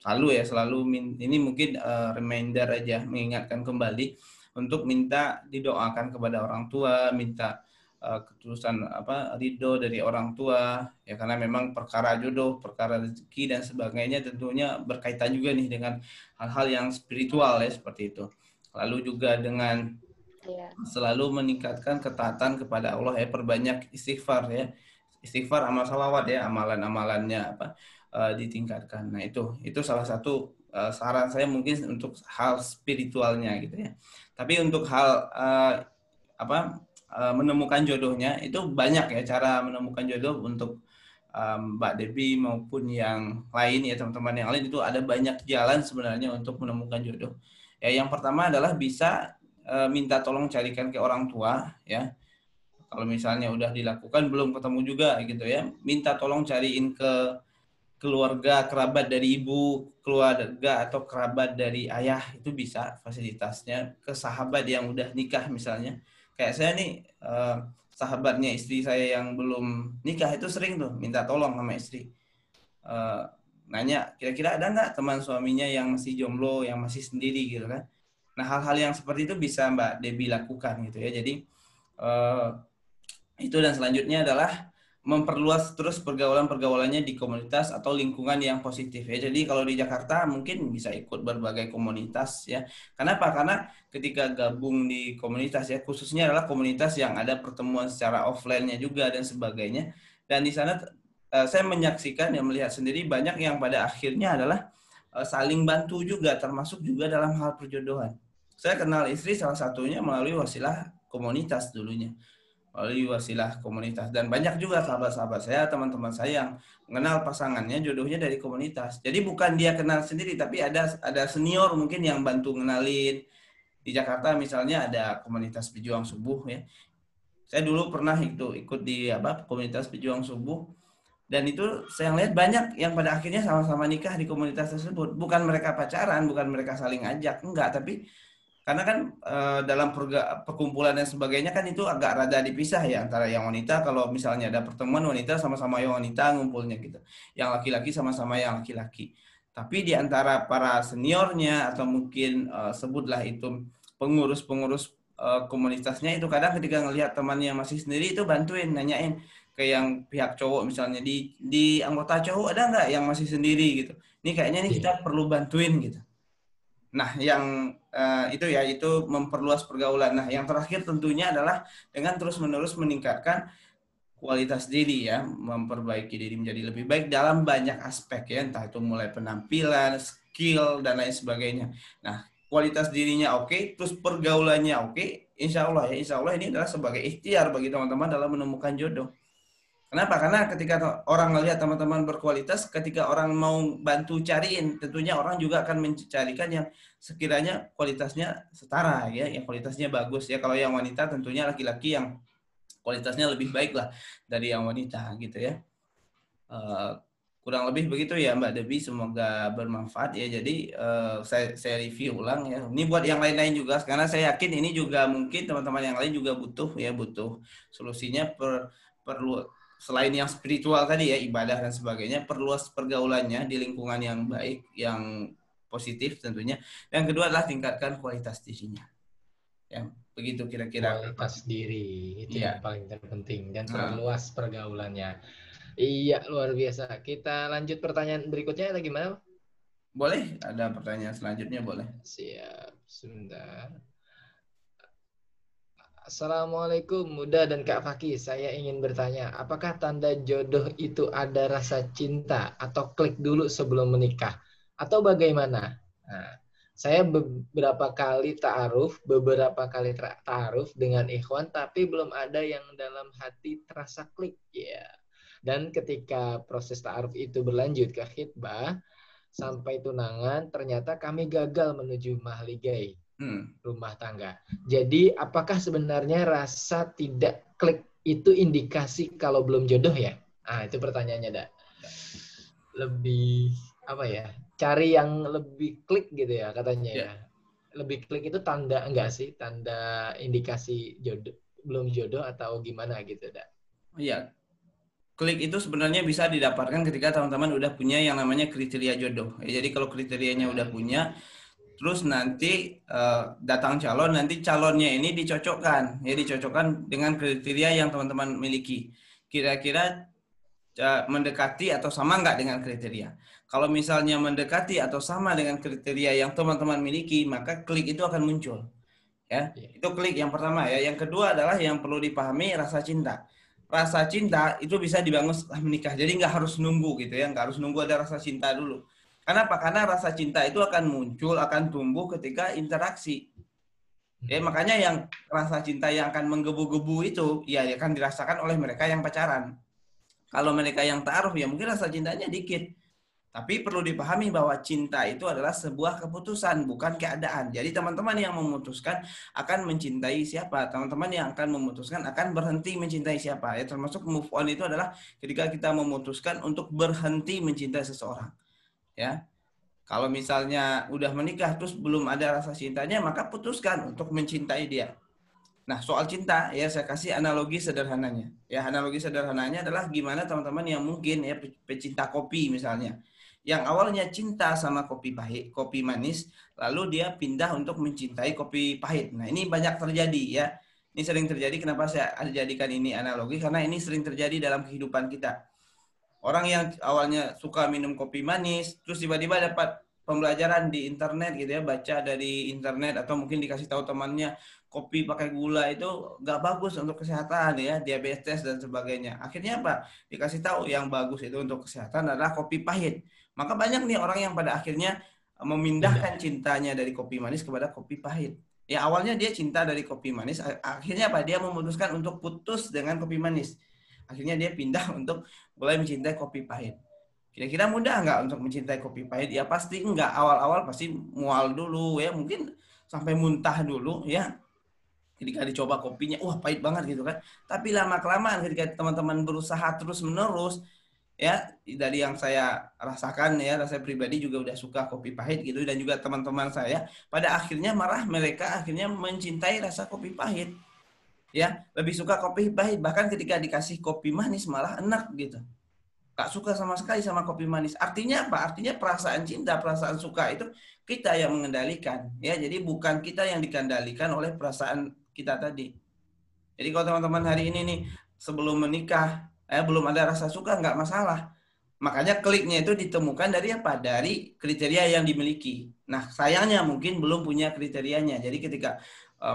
selalu ya selalu ini mungkin eh, reminder aja mengingatkan kembali untuk minta didoakan kepada orang tua, minta uh, ketulusan apa ridho dari orang tua ya karena memang perkara jodoh, perkara rezeki dan sebagainya tentunya berkaitan juga nih dengan hal-hal yang spiritual ya seperti itu. Lalu juga dengan ya. selalu meningkatkan ketaatan kepada Allah ya perbanyak istighfar ya istighfar amal salawat ya amalan-amalannya apa uh, ditingkatkan nah itu itu salah satu uh, saran saya mungkin untuk hal spiritualnya gitu ya tapi untuk hal uh, apa uh, menemukan jodohnya itu banyak ya cara menemukan jodoh untuk um, Mbak Debbie maupun yang lain ya teman-teman yang lain itu ada banyak jalan sebenarnya untuk menemukan jodoh. Ya yang pertama adalah bisa uh, minta tolong carikan ke orang tua ya. Kalau misalnya udah dilakukan belum ketemu juga gitu ya, minta tolong cariin ke keluarga kerabat dari ibu, keluarga atau kerabat dari ayah itu bisa fasilitasnya ke sahabat yang udah nikah misalnya. Kayak saya nih uh, sahabatnya istri saya yang belum nikah itu sering tuh minta tolong sama istri. Uh, nanya kira-kira ada nggak teman suaminya yang masih jomblo yang masih sendiri? gitu kan. Nah hal-hal yang seperti itu bisa mbak Debbie lakukan gitu ya. Jadi uh, itu dan selanjutnya adalah memperluas terus pergaulan-pergaulannya di komunitas atau lingkungan yang positif ya. Jadi kalau di Jakarta mungkin bisa ikut berbagai komunitas ya. Kenapa? Karena ketika gabung di komunitas ya, khususnya adalah komunitas yang ada pertemuan secara offline-nya juga dan sebagainya. Dan di sana uh, saya menyaksikan ya melihat sendiri banyak yang pada akhirnya adalah uh, saling bantu juga termasuk juga dalam hal perjodohan. Saya kenal istri salah satunya melalui wasilah komunitas dulunya melalui wasilah komunitas. Dan banyak juga sahabat-sahabat saya teman-teman saya yang mengenal pasangannya jodohnya dari komunitas. Jadi bukan dia kenal sendiri tapi ada ada senior mungkin yang bantu kenalin di Jakarta misalnya ada komunitas pejuang subuh ya. Saya dulu pernah itu ikut di apa komunitas pejuang subuh. Dan itu saya lihat banyak yang pada akhirnya sama-sama nikah di komunitas tersebut. Bukan mereka pacaran bukan mereka saling ajak enggak. Tapi karena kan e, dalam perkumpulan dan sebagainya kan itu agak rada dipisah ya antara yang wanita kalau misalnya ada pertemuan wanita sama-sama yang wanita ngumpulnya gitu. Yang laki-laki sama-sama yang laki-laki. Tapi di antara para seniornya atau mungkin e, sebutlah itu pengurus-pengurus e, komunitasnya itu kadang ketika ngelihat temannya masih sendiri itu bantuin nanyain ke yang pihak cowok misalnya di di anggota cowok ada nggak yang masih sendiri gitu. Ini kayaknya nih kita perlu bantuin gitu Nah, yang uh, itu ya itu memperluas pergaulan. Nah, yang terakhir tentunya adalah dengan terus-menerus meningkatkan kualitas diri ya, memperbaiki diri menjadi lebih baik dalam banyak aspek ya, entah itu mulai penampilan, skill dan lain sebagainya. Nah, kualitas dirinya oke, okay, terus pergaulannya oke, okay, insya Allah ya, insya Allah ini adalah sebagai ikhtiar bagi teman-teman dalam menemukan jodoh. Kenapa? Karena ketika orang melihat teman-teman berkualitas, ketika orang mau bantu cariin, tentunya orang juga akan mencarikan yang sekiranya kualitasnya setara ya, yang kualitasnya bagus ya. Kalau yang wanita tentunya laki-laki yang kualitasnya lebih baik lah dari yang wanita gitu ya. Uh, kurang lebih begitu ya Mbak Debbie, semoga bermanfaat ya. Jadi uh, saya, saya review ulang ya. Ini buat yang lain-lain juga, karena saya yakin ini juga mungkin teman-teman yang lain juga butuh ya butuh solusinya per, perlu selain yang spiritual tadi ya ibadah dan sebagainya perluas pergaulannya di lingkungan yang baik yang positif tentunya. Yang kedua adalah tingkatkan kualitas dirinya. Ya begitu kira-kira. Kualitas diri itu ya. yang paling terpenting dan nah. perluas pergaulannya. Iya luar biasa. Kita lanjut pertanyaan berikutnya lagi mana boleh ada pertanyaan selanjutnya boleh. Siap sebentar Assalamualaikum Muda dan Kak Faki. Saya ingin bertanya, apakah tanda jodoh itu ada rasa cinta atau klik dulu sebelum menikah? Atau bagaimana? Nah, saya beberapa kali ta'aruf, beberapa kali ta'aruf dengan ikhwan, tapi belum ada yang dalam hati terasa klik. Ya. Yeah. Dan ketika proses ta'aruf itu berlanjut ke khidbah, sampai tunangan, ternyata kami gagal menuju mahligai hmm. rumah tangga. Jadi apakah sebenarnya rasa tidak klik itu indikasi kalau belum jodoh ya? Ah itu pertanyaannya, dak. Lebih apa ya? Cari yang lebih klik gitu ya katanya yeah. ya. Lebih klik itu tanda enggak sih? Tanda indikasi jodoh belum jodoh atau gimana gitu, dak? Iya. Klik itu sebenarnya bisa didapatkan ketika teman-teman udah punya yang namanya kriteria jodoh. Ya, jadi kalau kriterianya udah punya, terus nanti uh, datang calon nanti calonnya ini dicocokkan. Ya dicocokkan dengan kriteria yang teman-teman miliki. Kira-kira uh, mendekati atau sama nggak dengan kriteria? Kalau misalnya mendekati atau sama dengan kriteria yang teman-teman miliki maka klik itu akan muncul. Ya iya. itu klik yang pertama ya. Yang kedua adalah yang perlu dipahami rasa cinta. Rasa cinta itu bisa dibangun setelah menikah. Jadi nggak harus nunggu gitu ya. Nggak harus nunggu ada rasa cinta dulu Kenapa? Karena rasa cinta itu akan muncul, akan tumbuh ketika interaksi. Ya makanya yang rasa cinta yang akan menggebu-gebu itu ya akan dirasakan oleh mereka yang pacaran. Kalau mereka yang taruh ya mungkin rasa cintanya dikit. Tapi perlu dipahami bahwa cinta itu adalah sebuah keputusan, bukan keadaan. Jadi teman-teman yang memutuskan akan mencintai siapa. Teman-teman yang akan memutuskan akan berhenti mencintai siapa. Ya termasuk move on itu adalah ketika kita memutuskan untuk berhenti mencintai seseorang. Ya. Kalau misalnya udah menikah terus belum ada rasa cintanya, maka putuskan untuk mencintai dia. Nah, soal cinta ya saya kasih analogi sederhananya. Ya, analogi sederhananya adalah gimana teman-teman yang mungkin ya pecinta kopi misalnya yang awalnya cinta sama kopi pahit, kopi manis, lalu dia pindah untuk mencintai kopi pahit. Nah, ini banyak terjadi ya. Ini sering terjadi kenapa saya jadikan ini analogi karena ini sering terjadi dalam kehidupan kita. Orang yang awalnya suka minum kopi manis, terus tiba-tiba dapat pembelajaran di internet gitu ya, baca dari internet atau mungkin dikasih tahu temannya kopi pakai gula itu nggak bagus untuk kesehatan ya, diabetes dan sebagainya. Akhirnya apa? Dikasih tahu yang bagus itu untuk kesehatan adalah kopi pahit. Maka banyak nih orang yang pada akhirnya memindahkan cintanya dari kopi manis kepada kopi pahit. Ya awalnya dia cinta dari kopi manis, akhirnya apa? Dia memutuskan untuk putus dengan kopi manis. Akhirnya dia pindah untuk mulai mencintai kopi pahit. Kira-kira mudah nggak untuk mencintai kopi pahit? Ya pasti enggak. Awal-awal pasti mual dulu ya, mungkin sampai muntah dulu ya. Ketika dicoba kopinya, wah pahit banget gitu kan. Tapi lama kelamaan ketika teman-teman berusaha terus menerus, ya dari yang saya rasakan ya saya pribadi juga udah suka kopi pahit gitu dan juga teman-teman saya pada akhirnya marah mereka akhirnya mencintai rasa kopi pahit ya lebih suka kopi pahit bahkan ketika dikasih kopi manis malah enak gitu gak suka sama sekali sama kopi manis artinya apa artinya perasaan cinta perasaan suka itu kita yang mengendalikan ya jadi bukan kita yang dikendalikan oleh perasaan kita tadi jadi kalau teman-teman hari ini nih sebelum menikah eh, belum ada rasa suka nggak masalah. Makanya kliknya itu ditemukan dari apa? Dari kriteria yang dimiliki. Nah, sayangnya mungkin belum punya kriterianya. Jadi ketika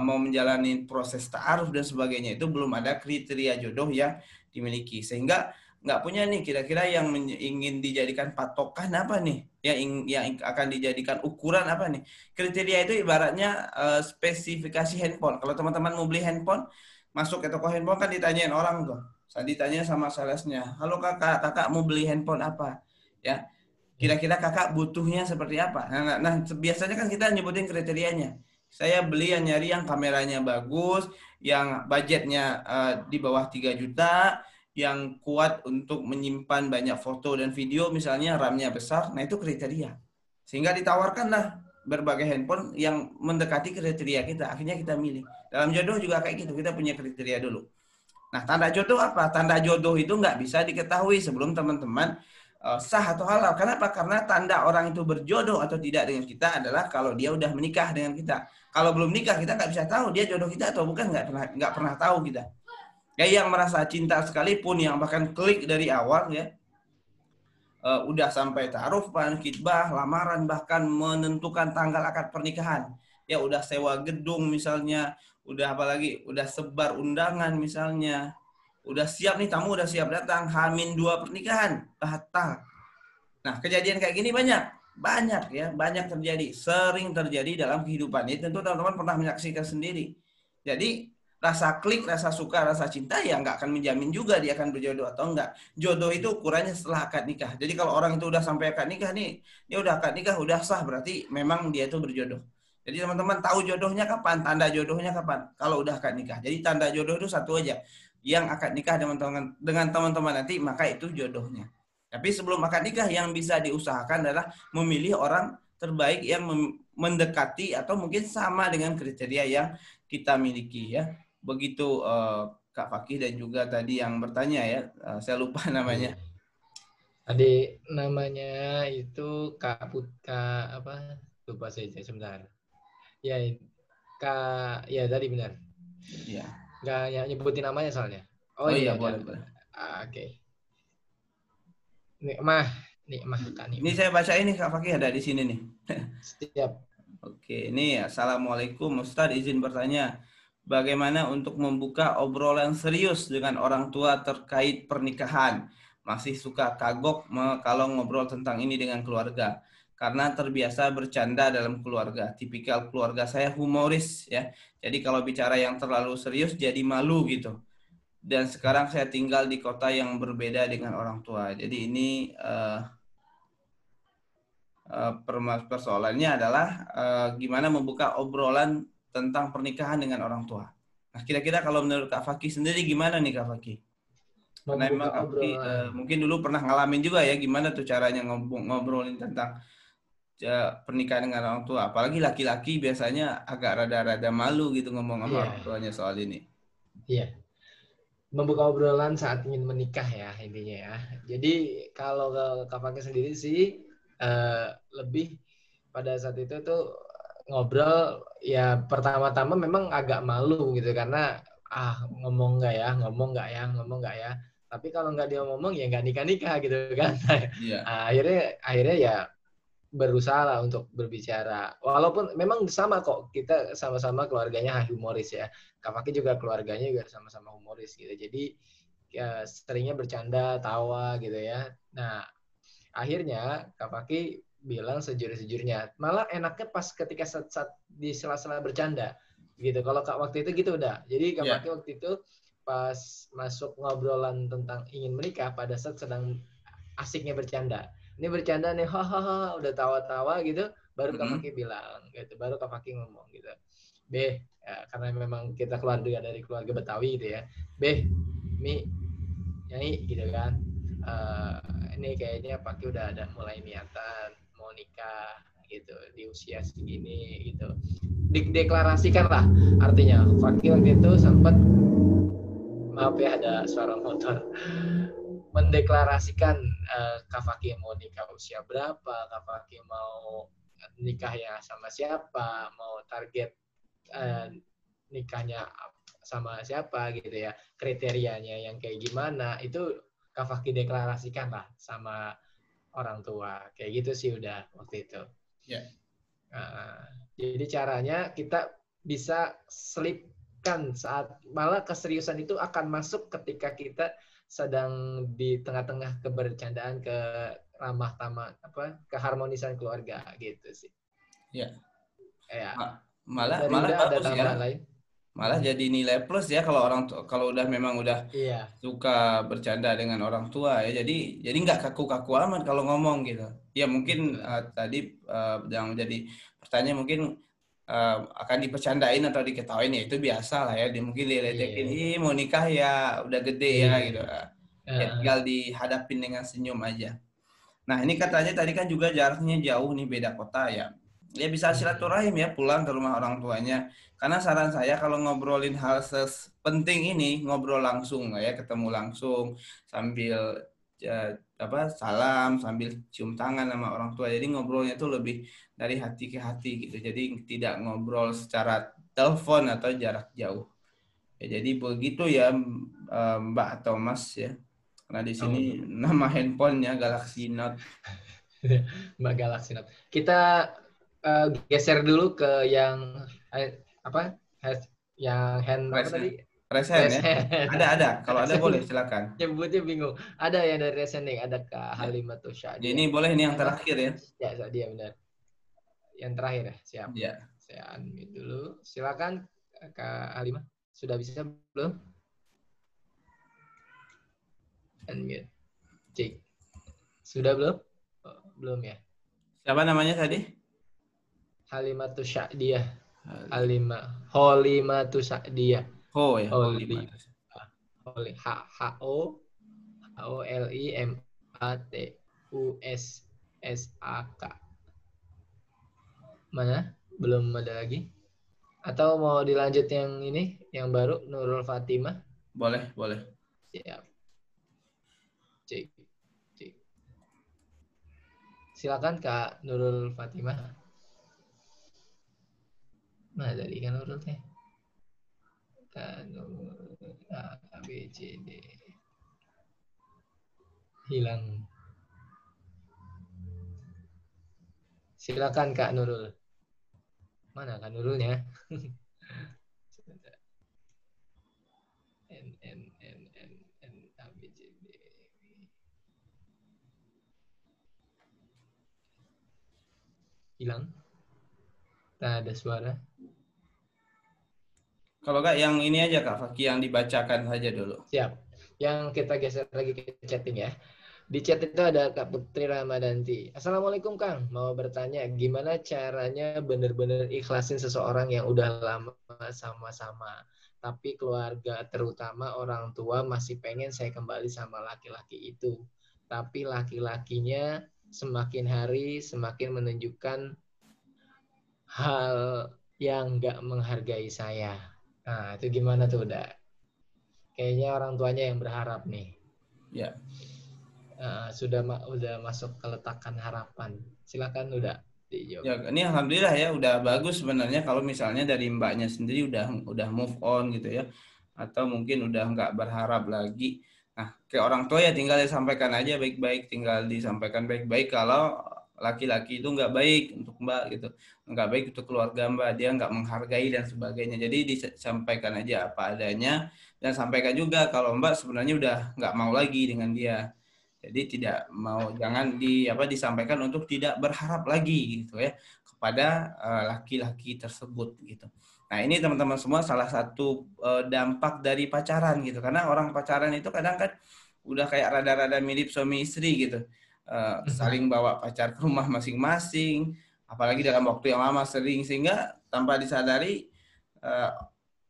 mau menjalani proses ta'aruf dan sebagainya itu belum ada kriteria jodoh yang dimiliki. Sehingga nggak punya nih kira-kira yang ingin dijadikan patokan apa nih? Yang, yang akan dijadikan ukuran apa nih? Kriteria itu ibaratnya uh, spesifikasi handphone. Kalau teman-teman mau beli handphone, masuk ke toko handphone kan ditanyain orang tuh saya ditanya sama salesnya, halo kakak, kakak mau beli handphone apa? Ya, kira-kira kakak butuhnya seperti apa? Nah, nah, nah biasanya kan kita nyebutin kriterianya. Saya beli yang nyari yang kameranya bagus, yang budgetnya uh, di bawah 3 juta, yang kuat untuk menyimpan banyak foto dan video, misalnya RAM-nya besar. Nah, itu kriteria. Sehingga ditawarkanlah berbagai handphone yang mendekati kriteria kita. Akhirnya kita milih. Dalam jodoh juga kayak gitu, kita punya kriteria dulu. Nah, tanda jodoh apa? Tanda jodoh itu nggak bisa diketahui sebelum teman-teman uh, sah atau halal. Kenapa? Karena tanda orang itu berjodoh atau tidak dengan kita adalah kalau dia udah menikah dengan kita. Kalau belum nikah kita nggak bisa tahu dia jodoh kita atau bukan nggak pernah nggak pernah tahu kita. Ya yang merasa cinta sekalipun yang bahkan klik dari awal ya. Uh, udah sampai taruh, kitbah, lamaran bahkan menentukan tanggal akad pernikahan. Ya udah sewa gedung misalnya, udah apalagi udah sebar undangan misalnya. Udah siap nih tamu udah siap datang. Hamin dua pernikahan. Batal. Nah kejadian kayak gini banyak banyak ya banyak terjadi sering terjadi dalam kehidupan ini tentu teman-teman pernah menyaksikan sendiri jadi rasa klik rasa suka rasa cinta ya nggak akan menjamin juga dia akan berjodoh atau enggak jodoh itu ukurannya setelah akad nikah jadi kalau orang itu udah sampai akad nikah nih dia udah akad nikah udah sah berarti memang dia itu berjodoh jadi teman-teman tahu jodohnya kapan, tanda jodohnya kapan. Kalau udah akad nikah. Jadi tanda jodoh itu satu aja. Yang akad nikah dengan teman dengan teman-teman nanti, maka itu jodohnya. Tapi sebelum akad nikah yang bisa diusahakan adalah memilih orang terbaik yang mendekati atau mungkin sama dengan kriteria yang kita miliki ya. Begitu uh, Kak Fakih dan juga tadi yang bertanya ya, uh, saya lupa namanya. Tadi namanya itu Kak Putka apa? Lupa saya sebentar. Ya, Kak, ya tadi benar. Iya. Enggak ya, nyebutin namanya soalnya. Oh, oh iya, iya boleh, boleh. Ah, Oke. Okay. Nikmah, nikmah Kak Nikmah. Ini saya baca ini Kak Fakih ada di sini nih. Setiap. Oke, ini Assalamualaikum Ustaz izin bertanya. Bagaimana untuk membuka obrolan serius dengan orang tua terkait pernikahan? Masih suka kagok kalau ngobrol tentang ini dengan keluarga. karena terbiasa bercanda dalam keluarga. Tipikal keluarga saya humoris ya. Jadi kalau bicara yang terlalu serius jadi malu gitu. Dan sekarang saya tinggal di kota yang berbeda dengan orang tua. Jadi ini uh, uh, persoalannya adalah uh, gimana membuka obrolan tentang pernikahan dengan orang tua. Nah, kira-kira kalau menurut Kak Fakih sendiri gimana nih Kak Fakih? Karena memang Kak Fakih uh, mungkin dulu pernah ngalamin juga ya gimana tuh caranya ngobrolin tentang uh, pernikahan dengan orang tua. Apalagi laki-laki biasanya agak rada-rada malu gitu ngomong sama yeah. orang tuanya soal ini. Iya. Yeah. Membuka obrolan saat ingin menikah ya intinya ya. Jadi kalau Fakih sendiri sih uh, lebih pada saat itu tuh ngobrol ya pertama-tama memang agak malu gitu karena ah ngomong nggak ya ngomong nggak ya ngomong nggak ya tapi kalau nggak dia ngomong ya nggak nikah nikah gitu kan yeah. akhirnya akhirnya ya berusaha lah untuk berbicara walaupun memang sama kok kita sama-sama keluarganya humoris ya Kak Faki juga keluarganya juga sama-sama humoris gitu jadi ya, seringnya bercanda tawa gitu ya nah akhirnya Kak Faki bilang sejujur-sejujurnya. Malah enaknya pas ketika saat, saat di sela-sela bercanda gitu. Kalau kak waktu itu gitu udah. Jadi kak yeah. waktu itu pas masuk ngobrolan tentang ingin menikah pada saat sedang asiknya bercanda. Ini bercanda nih, hahaha, udah tawa-tawa gitu. Baru mm -hmm. kak Fakih bilang gitu. Baru kak Fakih ngomong gitu. B, ya, karena memang kita keluarga dari keluarga Betawi gitu ya. B, Mi, nyanyi gitu kan. Uh, ini kayaknya Fakih udah ada mulai niatan mau nikah gitu di usia segini gitu deklarasikan lah artinya Fakih waktu itu sempat maaf ya ada suara motor mendeklarasikan uh, Kak Fakih mau nikah usia berapa Kak Fakih mau nikah ya sama siapa mau target uh, nikahnya sama siapa gitu ya kriterianya yang kayak gimana itu Kak Fakih deklarasikan lah sama orang tua. Kayak gitu sih udah waktu itu. Yeah. nah, jadi caranya kita bisa selipkan saat malah keseriusan itu akan masuk ketika kita sedang di tengah-tengah kebercandaan ke ramah tamah apa keharmonisan keluarga gitu sih. Ya. Ya. Malah malah ada tambahan ya. lain? Malah jadi nilai plus ya kalau orang kalau udah memang udah iya. suka bercanda dengan orang tua ya. Jadi jadi nggak kaku-kaku amat kalau ngomong gitu. Ya mungkin uh, tadi uh, yang jadi pertanyaan mungkin uh, akan dipercandain atau diketawain ya itu biasa lah ya dia mungkin diledekin iya. mau nikah ya udah gede ya, iya. ya gitu uh. ya tinggal dihadapin dengan senyum aja nah ini katanya tadi kan juga jaraknya jauh nih beda kota ya ya bisa silaturahim ya pulang ke rumah orang tuanya karena saran saya kalau ngobrolin hal penting ini ngobrol langsung ya ketemu langsung sambil ya, apa salam sambil cium tangan sama orang tua. Jadi ngobrolnya itu lebih dari hati ke hati gitu. Jadi tidak ngobrol secara telepon atau jarak jauh. Ya, jadi begitu ya eh, Mbak atau Mas ya. Karena di sini oh. nama handphonenya Galaxy Note. Mbak Galaxy Note. Kita uh, geser dulu ke yang eh, apa yang hand apa tadi Resen, ya? Ada, ada. Kalau ada boleh, silakan. Nyebutnya bingung. Ada yang dari Resening, ada Kak ya. Halimatul Syadi. Ini boleh ini yang terakhir ya. Ya, dia benar. Yang terakhir ya, siap. Ya. Saya unmute dulu. Silakan Kak Halimah. Sudah bisa belum? Unmute. Cek. Sudah belum? Oh, belum ya. Siapa namanya tadi? Halimatu Sya'diyah. Halimah. Holimatu Sya'diyah. Ho ya. Holi. Holi. H H O H O L I M A T U S S A K. Mana? Belum ada lagi? Atau mau dilanjut yang ini, yang baru Nurul Fatimah? Boleh, boleh. Siap. Cek. Cek. Silakan Kak Nurul Fatimah. Nah, dari kan urutnya. Kan A, B, C, D. Hilang. Silakan Kak Nurul. Mana Kak Nurulnya? N, N, N, N, N, A, B, C, D. hilang. Tak ada suara. Kalau Kak yang ini aja Kak Fakih yang dibacakan saja dulu. Siap. Yang kita geser lagi ke chatting ya. Di chat itu ada Kak Putri Ramadanti. Assalamualaikum Kang, mau bertanya gimana caranya benar-benar ikhlasin seseorang yang udah lama sama-sama. Tapi keluarga terutama orang tua masih pengen saya kembali sama laki-laki itu. Tapi laki-lakinya semakin hari semakin menunjukkan hal yang nggak menghargai saya. Nah, itu gimana tuh, udah? Kayaknya orang tuanya yang berharap nih. Ya. Uh, sudah ma udah masuk keletakan harapan. Silakan udah dijawab. Ya, ini alhamdulillah ya udah bagus sebenarnya kalau misalnya dari mbaknya sendiri udah udah move on gitu ya. Atau mungkin udah nggak berharap lagi. Nah, ke orang tua ya tinggal disampaikan aja baik-baik, tinggal disampaikan baik-baik kalau laki-laki itu nggak baik untuk mbak gitu. Nggak baik untuk keluarga mbak dia nggak menghargai dan sebagainya. Jadi disampaikan aja apa adanya dan sampaikan juga kalau mbak sebenarnya udah nggak mau lagi dengan dia. Jadi tidak mau jangan di apa disampaikan untuk tidak berharap lagi gitu ya kepada eh, laki-laki uh, tersebut gitu. Nah ini teman-teman semua salah satu uh, dampak dari pacaran gitu. Karena orang pacaran itu kadang kan udah kayak rada-rada mirip suami istri gitu uh, saling bawa pacar ke rumah masing-masing, apalagi dalam waktu yang lama sering sehingga tanpa disadari uh,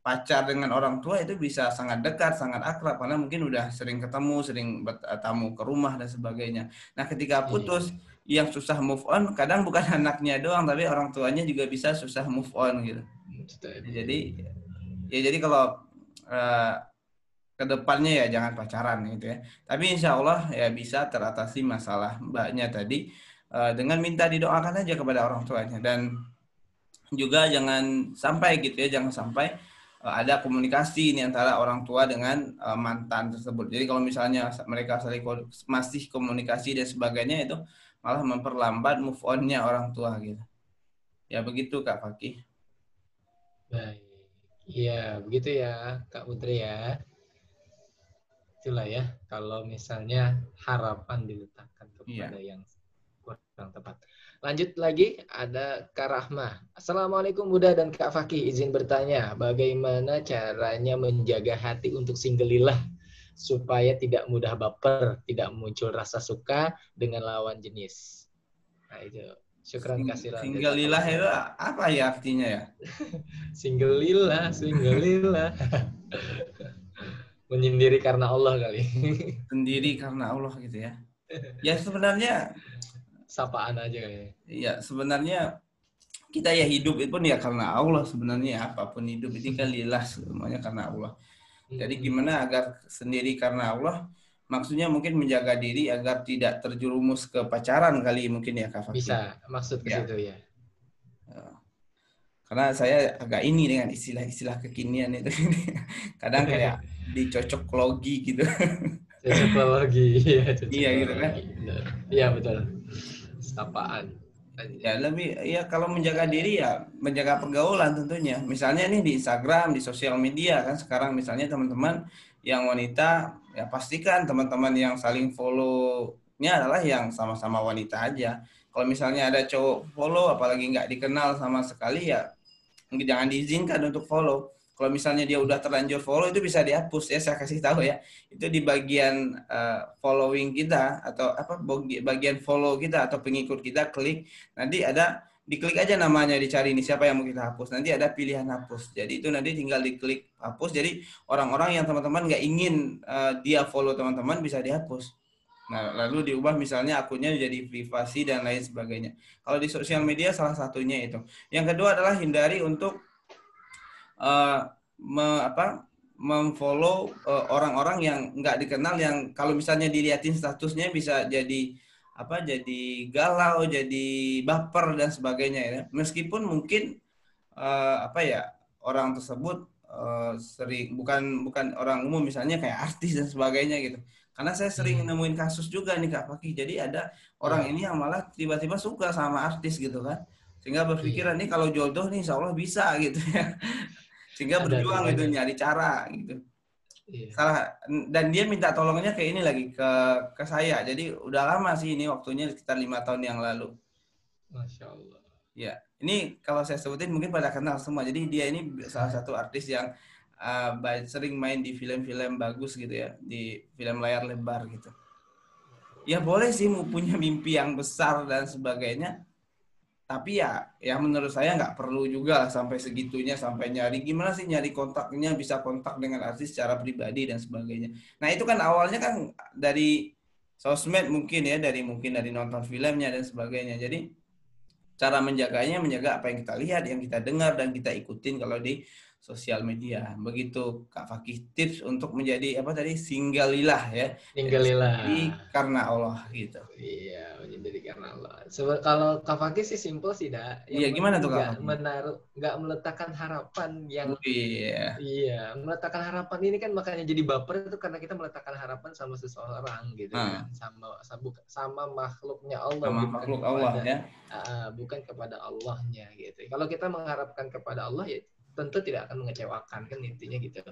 pacar dengan orang tua itu bisa sangat dekat, sangat akrab karena mungkin udah sering ketemu, sering bertamu ke rumah dan sebagainya. Nah, ketika iya. putus yang susah move on kadang bukan anaknya doang tapi orang tuanya juga bisa susah move on gitu. Jadi ya jadi kalau uh, ke depannya ya jangan pacaran gitu ya. Tapi insya Allah ya bisa teratasi masalah mbaknya tadi uh, dengan minta didoakan aja kepada orang tuanya dan juga jangan sampai gitu ya jangan sampai uh, ada komunikasi ini antara orang tua dengan uh, mantan tersebut. Jadi kalau misalnya mereka saling masih komunikasi dan sebagainya itu malah memperlambat move onnya orang tua gitu. Ya begitu Kak Fakih. Baik. Iya, begitu ya Kak Putri ya itulah ya kalau misalnya harapan diletakkan kepada iya. yang kurang tepat. Lanjut lagi ada Kak Rahma. Assalamualaikum Buddha dan Kak Fakih. Izin bertanya, bagaimana caranya menjaga hati untuk singgelilah supaya tidak mudah baper, tidak muncul rasa suka dengan lawan jenis. Nah itu. Syukran Sing, kasih Singgelilah itu apa ya artinya ya? singgelilah, singgelilah. menyendiri karena Allah kali. Sendiri karena Allah gitu ya. Ya sebenarnya sapaan aja kali. Iya, sebenarnya kita ya hidup itu pun ya karena Allah sebenarnya apa pun hidup itu kan lillah semuanya karena Allah. Jadi hmm. gimana agar sendiri karena Allah? Maksudnya mungkin menjaga diri agar tidak terjerumus ke pacaran kali mungkin ya Kak Bisa, maksud ke ya. situ ya. ya. Karena saya agak ini dengan istilah-istilah kekinian itu. Kadang kayak dicocok logi gitu. Cocok logi, iya. Iya gitu kan? Iya betul. Sapaan. Ya lebih ya kalau menjaga diri ya menjaga pergaulan tentunya. Misalnya nih di Instagram, di sosial media kan sekarang misalnya teman-teman yang wanita ya pastikan teman-teman yang saling follow-nya adalah yang sama-sama wanita aja. Kalau misalnya ada cowok follow apalagi nggak dikenal sama sekali ya jangan diizinkan untuk follow. Kalau misalnya dia udah terlanjur follow itu bisa dihapus ya saya kasih tahu ya. Itu di bagian uh, following kita atau apa bagian follow kita atau pengikut kita klik. Nanti ada diklik aja namanya dicari ini siapa yang mau kita hapus. Nanti ada pilihan hapus. Jadi itu nanti tinggal diklik hapus. Jadi orang-orang yang teman-teman nggak ingin uh, dia follow teman-teman bisa dihapus nah lalu diubah misalnya akunnya jadi privasi dan lain sebagainya. Kalau di sosial media salah satunya itu. Yang kedua adalah hindari untuk uh, me, apa memfollow uh, orang-orang yang nggak dikenal yang kalau misalnya dilihatin statusnya bisa jadi apa jadi galau jadi baper dan sebagainya ya. Meskipun mungkin uh, apa ya orang tersebut uh, sering bukan bukan orang umum misalnya kayak artis dan sebagainya gitu karena saya sering hmm. nemuin kasus juga nih kak Fakih jadi ada orang ya. ini yang malah tiba-tiba suka sama artis gitu kan sehingga berpikiran ya. nih kalau jodoh nih insya Allah bisa gitu ya sehingga ada, berjuang gitu nyari cara gitu iya. salah dan dia minta tolongnya ke ini lagi ke ke saya jadi udah lama sih ini waktunya sekitar lima tahun yang lalu masya Allah Ya, ini kalau saya sebutin mungkin pada kenal semua. Jadi dia ini salah satu artis yang uh, sering main di film-film bagus gitu ya, di film layar lebar gitu. Ya boleh sih mau punya mimpi yang besar dan sebagainya, tapi ya ya menurut saya nggak perlu juga lah sampai segitunya sampai nyari gimana sih nyari kontaknya bisa kontak dengan artis secara pribadi dan sebagainya. Nah itu kan awalnya kan dari sosmed mungkin ya dari mungkin dari nonton filmnya dan sebagainya. Jadi cara menjaganya menjaga apa yang kita lihat, yang kita dengar dan kita ikutin kalau di sosial media. Begitu Kak Fakih tips untuk menjadi apa tadi singgalilah ya. Singgalilah. karena Allah gitu. Iya, menjadi karena Allah. Sebe kalau Kak Fakih sih simple sih, dah. Iya, gimana tuh Kak? Menaruh nggak meletakkan harapan yang oh, iya. Iya, meletakkan harapan ini kan makanya jadi baper itu karena kita meletakkan harapan sama seseorang gitu hmm. kan. Sama sama, sama makhluknya Allah sama makhluk Allah ya. Uh, bukan kepada Allahnya gitu. Kalau kita mengharapkan kepada Allah ya tentu tidak akan mengecewakan kan intinya gitu.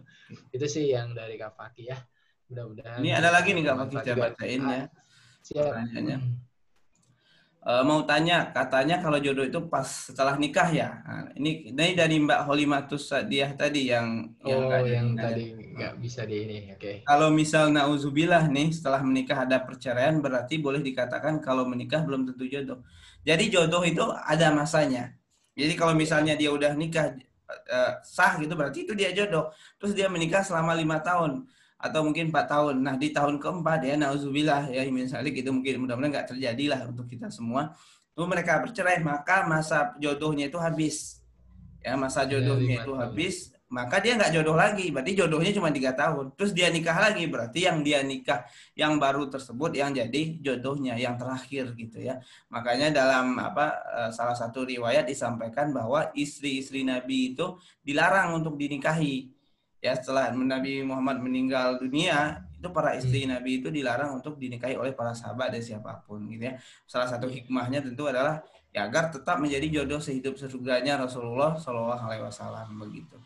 Itu sih yang dari Kak Faki ya. Mudah-mudahan ini ada lagi nih Kak Faki saya bacain ya? Siap. Pertanyaannya. Uh, mau tanya katanya kalau jodoh itu pas setelah nikah ya? Nah, ini ini dari Mbak Holimatus dia tadi yang oh, yang, yang tadi nggak bisa di ini oke. Okay. kalau misal nauzubillah nih setelah menikah ada perceraian berarti boleh dikatakan kalau menikah belum tentu jodoh. Jadi jodoh itu ada masanya. Jadi kalau misalnya dia udah nikah uh, sah gitu berarti itu dia jodoh. Terus dia menikah selama lima tahun atau mungkin empat tahun. Nah di tahun keempat ya nauzubillah ya Imin Salik itu mungkin mudah-mudahan nggak terjadi lah untuk kita semua. Lalu mereka bercerai maka masa jodohnya itu habis. Ya masa iya, jodohnya ya, itu habis maka dia nggak jodoh lagi. Berarti jodohnya cuma tiga tahun. Terus dia nikah lagi. Berarti yang dia nikah yang baru tersebut yang jadi jodohnya yang terakhir gitu ya. Makanya dalam apa eh, salah satu riwayat disampaikan bahwa istri-istri Nabi itu dilarang untuk dinikahi. Ya setelah Nabi Muhammad meninggal dunia itu para istri hmm. Nabi itu dilarang untuk dinikahi oleh para sahabat dan siapa pun gitu ya. Salah satu hikmahnya tentu adalah ya agar tetap menjadi jodoh sehidup sesudahnya Rasulullah Shallallahu Alaihi Wasallam begitu.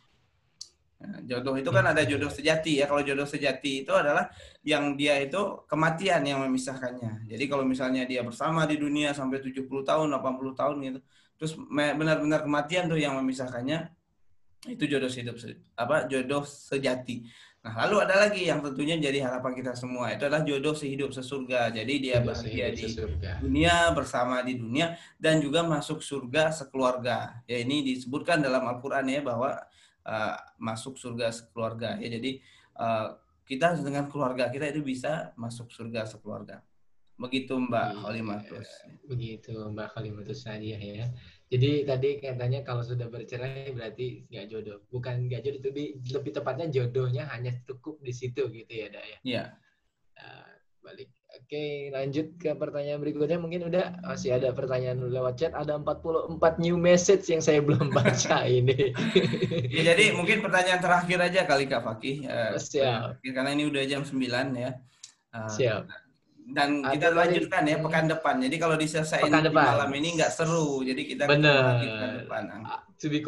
Nah, jodoh itu kan ada jodoh sejati ya. Kalau jodoh sejati itu adalah yang dia itu kematian yang memisahkannya. Jadi kalau misalnya dia bersama di dunia sampai 70 tahun, 80 tahun gitu. Terus benar-benar kematian tuh yang memisahkannya itu jodoh hidup apa jodoh sejati. Nah, lalu ada lagi yang tentunya jadi harapan kita semua itu adalah jodoh sehidup sesurga. Jadi dia bahagia di dunia bersama di dunia dan juga masuk surga sekeluarga. Ya ini disebutkan dalam Al-Qur'an ya bahwa uh, masuk surga sekeluarga. Ya jadi uh, kita dengan keluarga kita itu bisa masuk surga sekeluarga. Begitu Mbak iya, Khalimatus. begitu Mbak Khalimatus saja ya jadi tadi katanya kalau sudah bercerai berarti nggak jodoh. Bukan nggak jodoh tapi lebih tepatnya jodohnya hanya cukup di situ gitu ya Dak ya? Iya. Uh, balik Oke, lanjut ke pertanyaan berikutnya. Mungkin udah masih ada pertanyaan lewat chat. Ada 44 new message yang saya belum baca ini. ya, jadi mungkin pertanyaan terakhir aja kali Kak Fakih. Uh, Siap. Karena ini udah jam 9 ya. Uh, Siap. Dan kita lanjutkan ya pekan depan. Jadi kalau diselesaikan di malam ini nggak seru. Jadi kita Benar. pekan depan. To be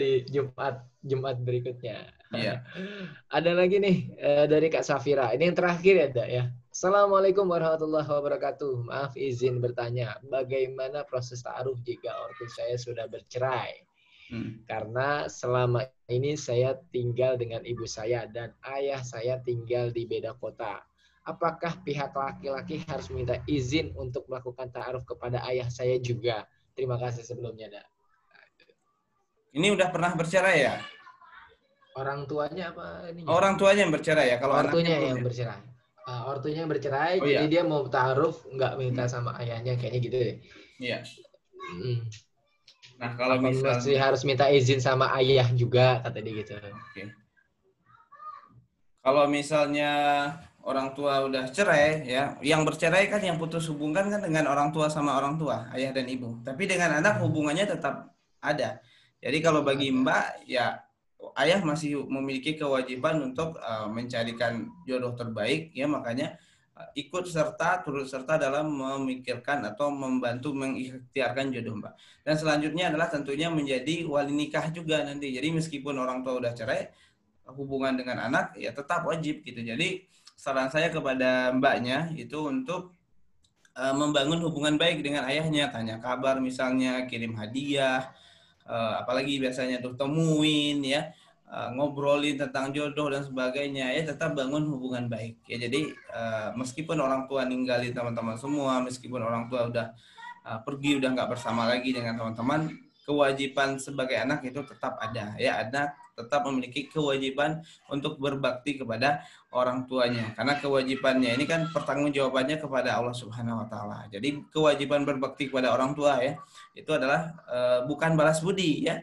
di Jumat Jumat berikutnya. Iya. ada lagi nih uh, dari Kak Safira. Ini yang terakhir ya, Dak ya. Assalamualaikum warahmatullahi wabarakatuh. Maaf izin bertanya, bagaimana proses ta'aruf jika ortu saya sudah bercerai? Hmm. Karena selama ini saya tinggal dengan ibu saya dan ayah saya tinggal di beda kota. Apakah pihak laki-laki harus minta izin untuk melakukan ta'aruf kepada ayah saya juga? Terima kasih sebelumnya, Dak. Ini udah pernah bercerai ya? Orang tuanya apa? Ini Orang tuanya yang bercerai ya? Kalau Orang tuanya yang bercerai uh, ortunya bercerai, oh, jadi iya. dia mau taruh nggak minta hmm. sama ayahnya kayaknya gitu deh. Iya. Hmm. Nah kalau misalnya masih harus minta izin sama ayah juga kata dia gitu. Oke. Okay. Kalau misalnya orang tua udah cerai ya, yang bercerai kan yang putus hubungan kan dengan orang tua sama orang tua, ayah dan ibu. Tapi dengan anak hmm. hubungannya tetap ada. Jadi kalau bagi Mbak ya ayah masih memiliki kewajiban untuk uh, mencarikan jodoh terbaik ya. Makanya uh, ikut serta turut serta dalam memikirkan atau membantu mengikhtiarkan jodoh mbak. Dan selanjutnya adalah tentunya menjadi wali nikah juga nanti. Jadi meskipun orang tua udah cerai hubungan dengan anak ya tetap wajib gitu. Jadi saran saya kepada mbaknya itu untuk uh, membangun hubungan baik dengan ayahnya, tanya kabar misalnya, kirim hadiah, uh, apalagi biasanya tuh temuin ya, uh, ngobrolin tentang jodoh dan sebagainya ya tetap bangun hubungan baik ya jadi uh, meskipun orang tua ninggalin teman-teman semua meskipun orang tua udah uh, pergi udah nggak bersama lagi dengan teman-teman kewajiban sebagai anak itu tetap ada ya anak tetap memiliki kewajiban untuk berbakti kepada orang tuanya karena kewajibannya ini kan pertanggungjawabannya kepada Allah Subhanahu wa taala. Jadi kewajiban berbakti kepada orang tua ya itu adalah uh, bukan balas budi ya.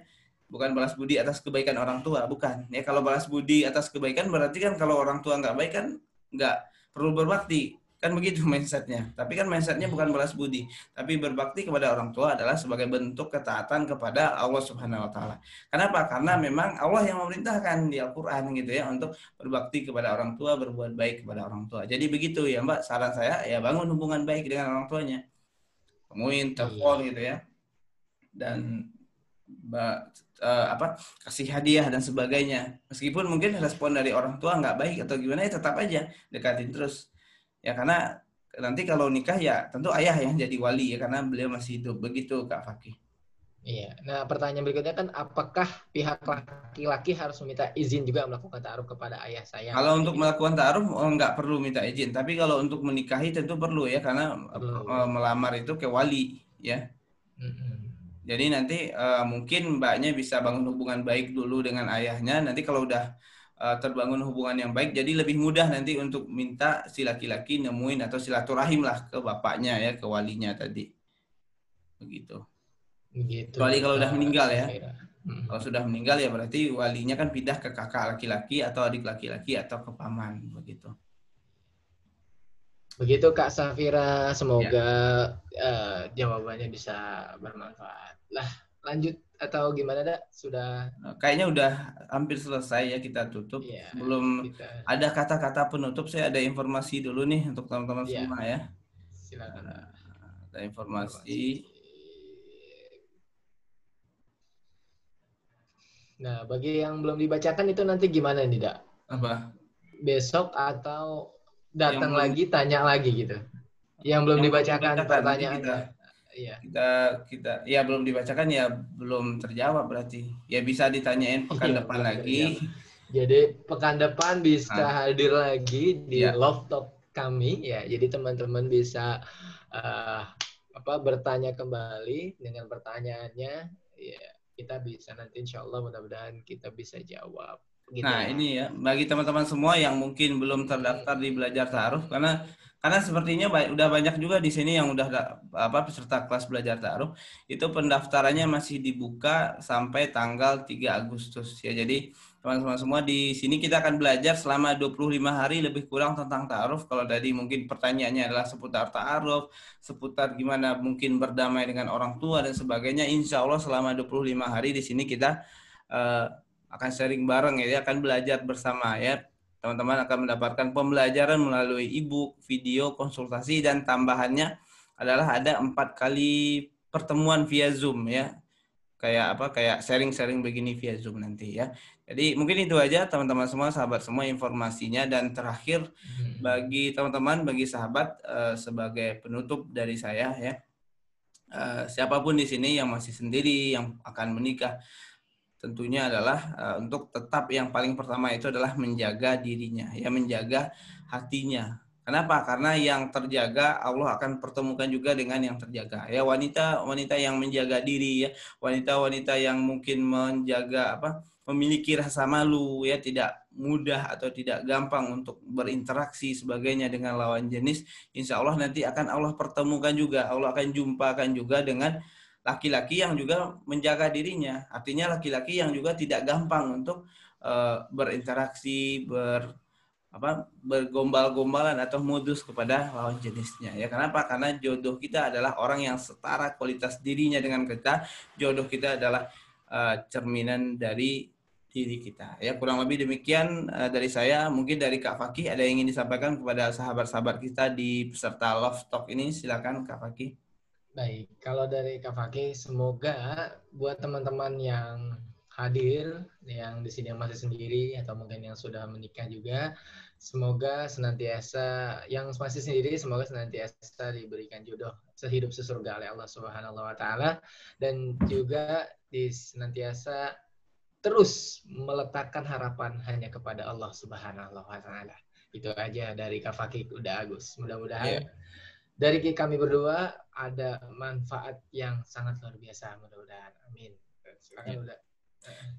Bukan balas budi atas kebaikan orang tua, bukan. Ya kalau balas budi atas kebaikan berarti kan kalau orang tua nggak baik kan nggak perlu berbakti. Kan begitu mindsetnya. Tapi kan mindsetnya bukan balas budi. Tapi berbakti kepada orang tua adalah sebagai bentuk ketaatan kepada Allah Subhanahu Wa Taala. Kenapa? Karena memang Allah yang memerintahkan di Al-Quran gitu ya untuk berbakti kepada orang tua, berbuat baik kepada orang tua. Jadi begitu ya Mbak. Saran saya ya bangun hubungan baik dengan orang tuanya. Temuin, telepon gitu ya. Dan Mbak uh, apa kasih hadiah dan sebagainya meskipun mungkin respon dari orang tua nggak baik atau gimana ya tetap aja dekatin terus ya karena nanti kalau nikah ya tentu ayah yang jadi wali ya karena beliau masih hidup begitu Kak Fakih. Iya. Nah, pertanyaan berikutnya kan apakah pihak laki-laki harus meminta izin juga melakukan taaruf kepada ayah saya? Kalau untuk melakukan taaruf oh, nggak perlu minta izin, tapi kalau untuk menikahi tentu perlu ya karena perlu. Eh, melamar itu ke wali ya. Mm-hmm. Jadi nanti uh, mungkin mbaknya bisa bangun hubungan baik dulu dengan ayahnya. Nanti kalau udah uh, terbangun hubungan yang baik jadi lebih mudah nanti untuk minta si laki-laki nemuin atau silaturahim lah ke bapaknya ya ke walinya tadi. Begitu. Begitu kecuali kalau udah meninggal ya. Hmm. kalau sudah meninggal ya berarti walinya kan pindah ke kakak laki-laki atau adik laki-laki atau ke paman begitu. Begitu kak Safira. Semoga ya. uh, jawabannya bisa bermanfaat lah lanjut atau gimana dak? Sudah. Kayaknya udah hampir selesai ya kita tutup. Ya, belum kita... ada kata-kata penutup saya ada informasi dulu nih untuk teman-teman ya. semua ya. Silakan. Nah, ada informasi. Nah bagi yang belum dibacakan itu nanti gimana nih dak? Apa? Besok atau datang yang lagi belum... tanya lagi gitu. Yang belum yang dibacakan pertanyaannya Iya. Kita kita ya belum dibacakan ya belum terjawab berarti. Ya bisa ditanyain pekan iya, depan lagi. Jadi pekan depan bisa nah. hadir lagi di ya. Love Talk kami ya. Jadi teman-teman bisa uh, apa bertanya kembali dengan pertanyaannya ya kita bisa nanti insya Allah mudah-mudahan kita bisa jawab. Gitu nah ya. ini ya bagi teman-teman semua yang mungkin belum terdaftar di belajar taruh karena karena sepertinya udah banyak juga di sini yang udah apa peserta kelas belajar taruh itu pendaftarannya masih dibuka sampai tanggal 3 Agustus ya. Jadi teman-teman semua di sini kita akan belajar selama 25 hari lebih kurang tentang ta'aruf. Kalau tadi mungkin pertanyaannya adalah seputar ta'aruf, seputar gimana mungkin berdamai dengan orang tua dan sebagainya. Insya Allah selama 25 hari di sini kita uh, akan sharing bareng ya, akan belajar bersama ya Teman-teman akan mendapatkan pembelajaran melalui e-book, video, konsultasi, dan tambahannya adalah ada empat kali pertemuan via Zoom ya. Kayak apa? Kayak sharing-sharing begini via Zoom nanti ya. Jadi mungkin itu aja teman-teman semua, sahabat semua informasinya dan terakhir hmm. bagi teman-teman, bagi sahabat uh, sebagai penutup dari saya ya. Uh, siapa pun di sini yang masih sendiri, yang akan menikah, tentunya adalah uh, untuk tetap yang paling pertama itu adalah menjaga dirinya, ya menjaga hatinya. Kenapa? Karena yang terjaga Allah akan pertemukan juga dengan yang terjaga. Ya wanita wanita yang menjaga diri ya, wanita-wanita yang mungkin menjaga apa? memiliki rasa malu ya tidak mudah atau tidak gampang untuk berinteraksi sebagainya dengan lawan jenis insya Allah nanti akan Allah pertemukan juga Allah akan jumpakan juga dengan laki-laki yang juga menjaga dirinya. Artinya laki-laki yang juga tidak gampang untuk uh, berinteraksi, ber apa bergombal-gombalan atau modus kepada lawan jenisnya ya. Kenapa karena jodoh kita adalah orang yang setara kualitas dirinya dengan kita. Jodoh kita adalah uh, cerminan dari diri kita ya. Kurang lebih demikian uh, dari saya. Mungkin dari Kak Fakih ada yang ingin disampaikan kepada sahabat-sahabat kita di peserta Love Talk ini? Silakan Kak Fakih Baik, kalau dari Kak Fakih, semoga buat teman-teman yang hadir, yang di sini yang masih sendiri, atau mungkin yang sudah menikah juga, semoga senantiasa yang masih sendiri semoga senantiasa diberikan jodoh sehidup sesurga oleh Allah Subhanahu wa taala dan juga di senantiasa terus meletakkan harapan hanya kepada Allah Subhanahu wa taala. Itu aja dari Kak Fakih udah Agus. Mudah-mudahan yeah. Dari kami berdua ada manfaat yang sangat luar biasa mudah-mudahan. Amin. Silakan udah.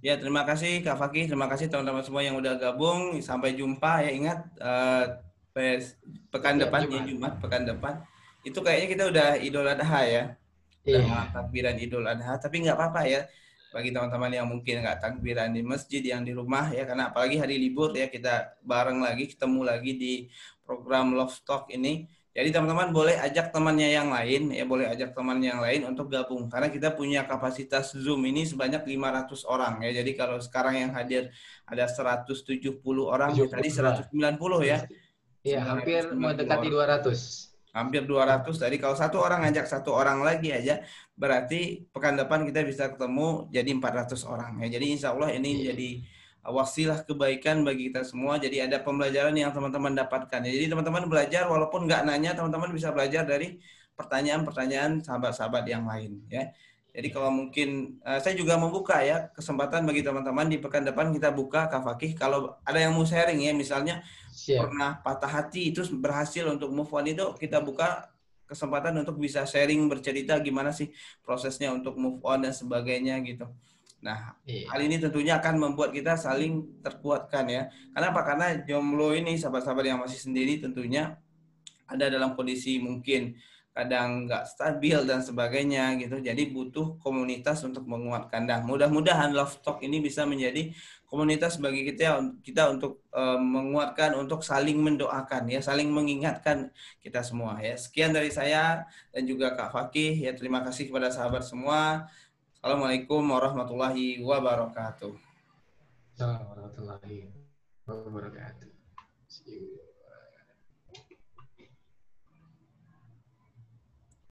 Ya, terima kasih Kak Fakih, terima kasih teman-teman semua yang udah gabung. Sampai jumpa ya. Ingat uh, pekan ya, depan Jumat. ya Jumat pekan depan. Itu kayaknya kita udah Idul Adha ya. Udah iya. takbiran Idul Adha, tapi nggak apa-apa ya bagi teman-teman yang mungkin nggak takbiran di masjid yang di rumah ya karena apalagi hari libur ya kita bareng lagi ketemu lagi di program Love Talk ini jadi teman-teman boleh ajak temannya yang lain, ya boleh ajak teman yang lain untuk gabung. Karena kita punya kapasitas Zoom ini sebanyak 500 orang ya. Jadi kalau sekarang yang hadir ada 170 orang, 70. tadi 190 ya. Iya, hampir mendekati 200. Hampir 200. Tadi kalau satu orang ngajak satu orang lagi aja, berarti pekan depan kita bisa ketemu jadi 400 orang ya. Jadi insya Allah ini yeah. jadi wasilah kebaikan bagi kita semua. Jadi ada pembelajaran yang teman-teman dapatkan. Jadi teman-teman belajar walaupun nggak nanya, teman-teman bisa belajar dari pertanyaan-pertanyaan sahabat-sahabat yang lain. Ya. Jadi kalau mungkin uh, saya juga membuka ya kesempatan bagi teman-teman di pekan depan kita buka Kafakih. Kalau ada yang mau sharing ya, misalnya Siap. pernah patah hati itu berhasil untuk move on itu kita buka kesempatan untuk bisa sharing bercerita gimana sih prosesnya untuk move on dan sebagainya gitu. Nah, iya. hal ini tentunya akan membuat kita saling terkuatkan ya. Karena apa? Karena jomblo ini sahabat-sahabat yang masih sendiri tentunya ada dalam kondisi mungkin kadang nggak stabil dan sebagainya gitu. Jadi butuh komunitas untuk menguatkan. Dan mudah-mudahan Love Talk ini bisa menjadi komunitas bagi kita kita untuk uh, menguatkan untuk saling mendoakan ya, saling mengingatkan kita semua ya. Sekian dari saya dan juga Kak Fakih ya. Terima kasih kepada sahabat semua. Assalamualaikum warahmatullahi wabarakatuh. Assalamualaikum warahmatullahi wabarakatuh.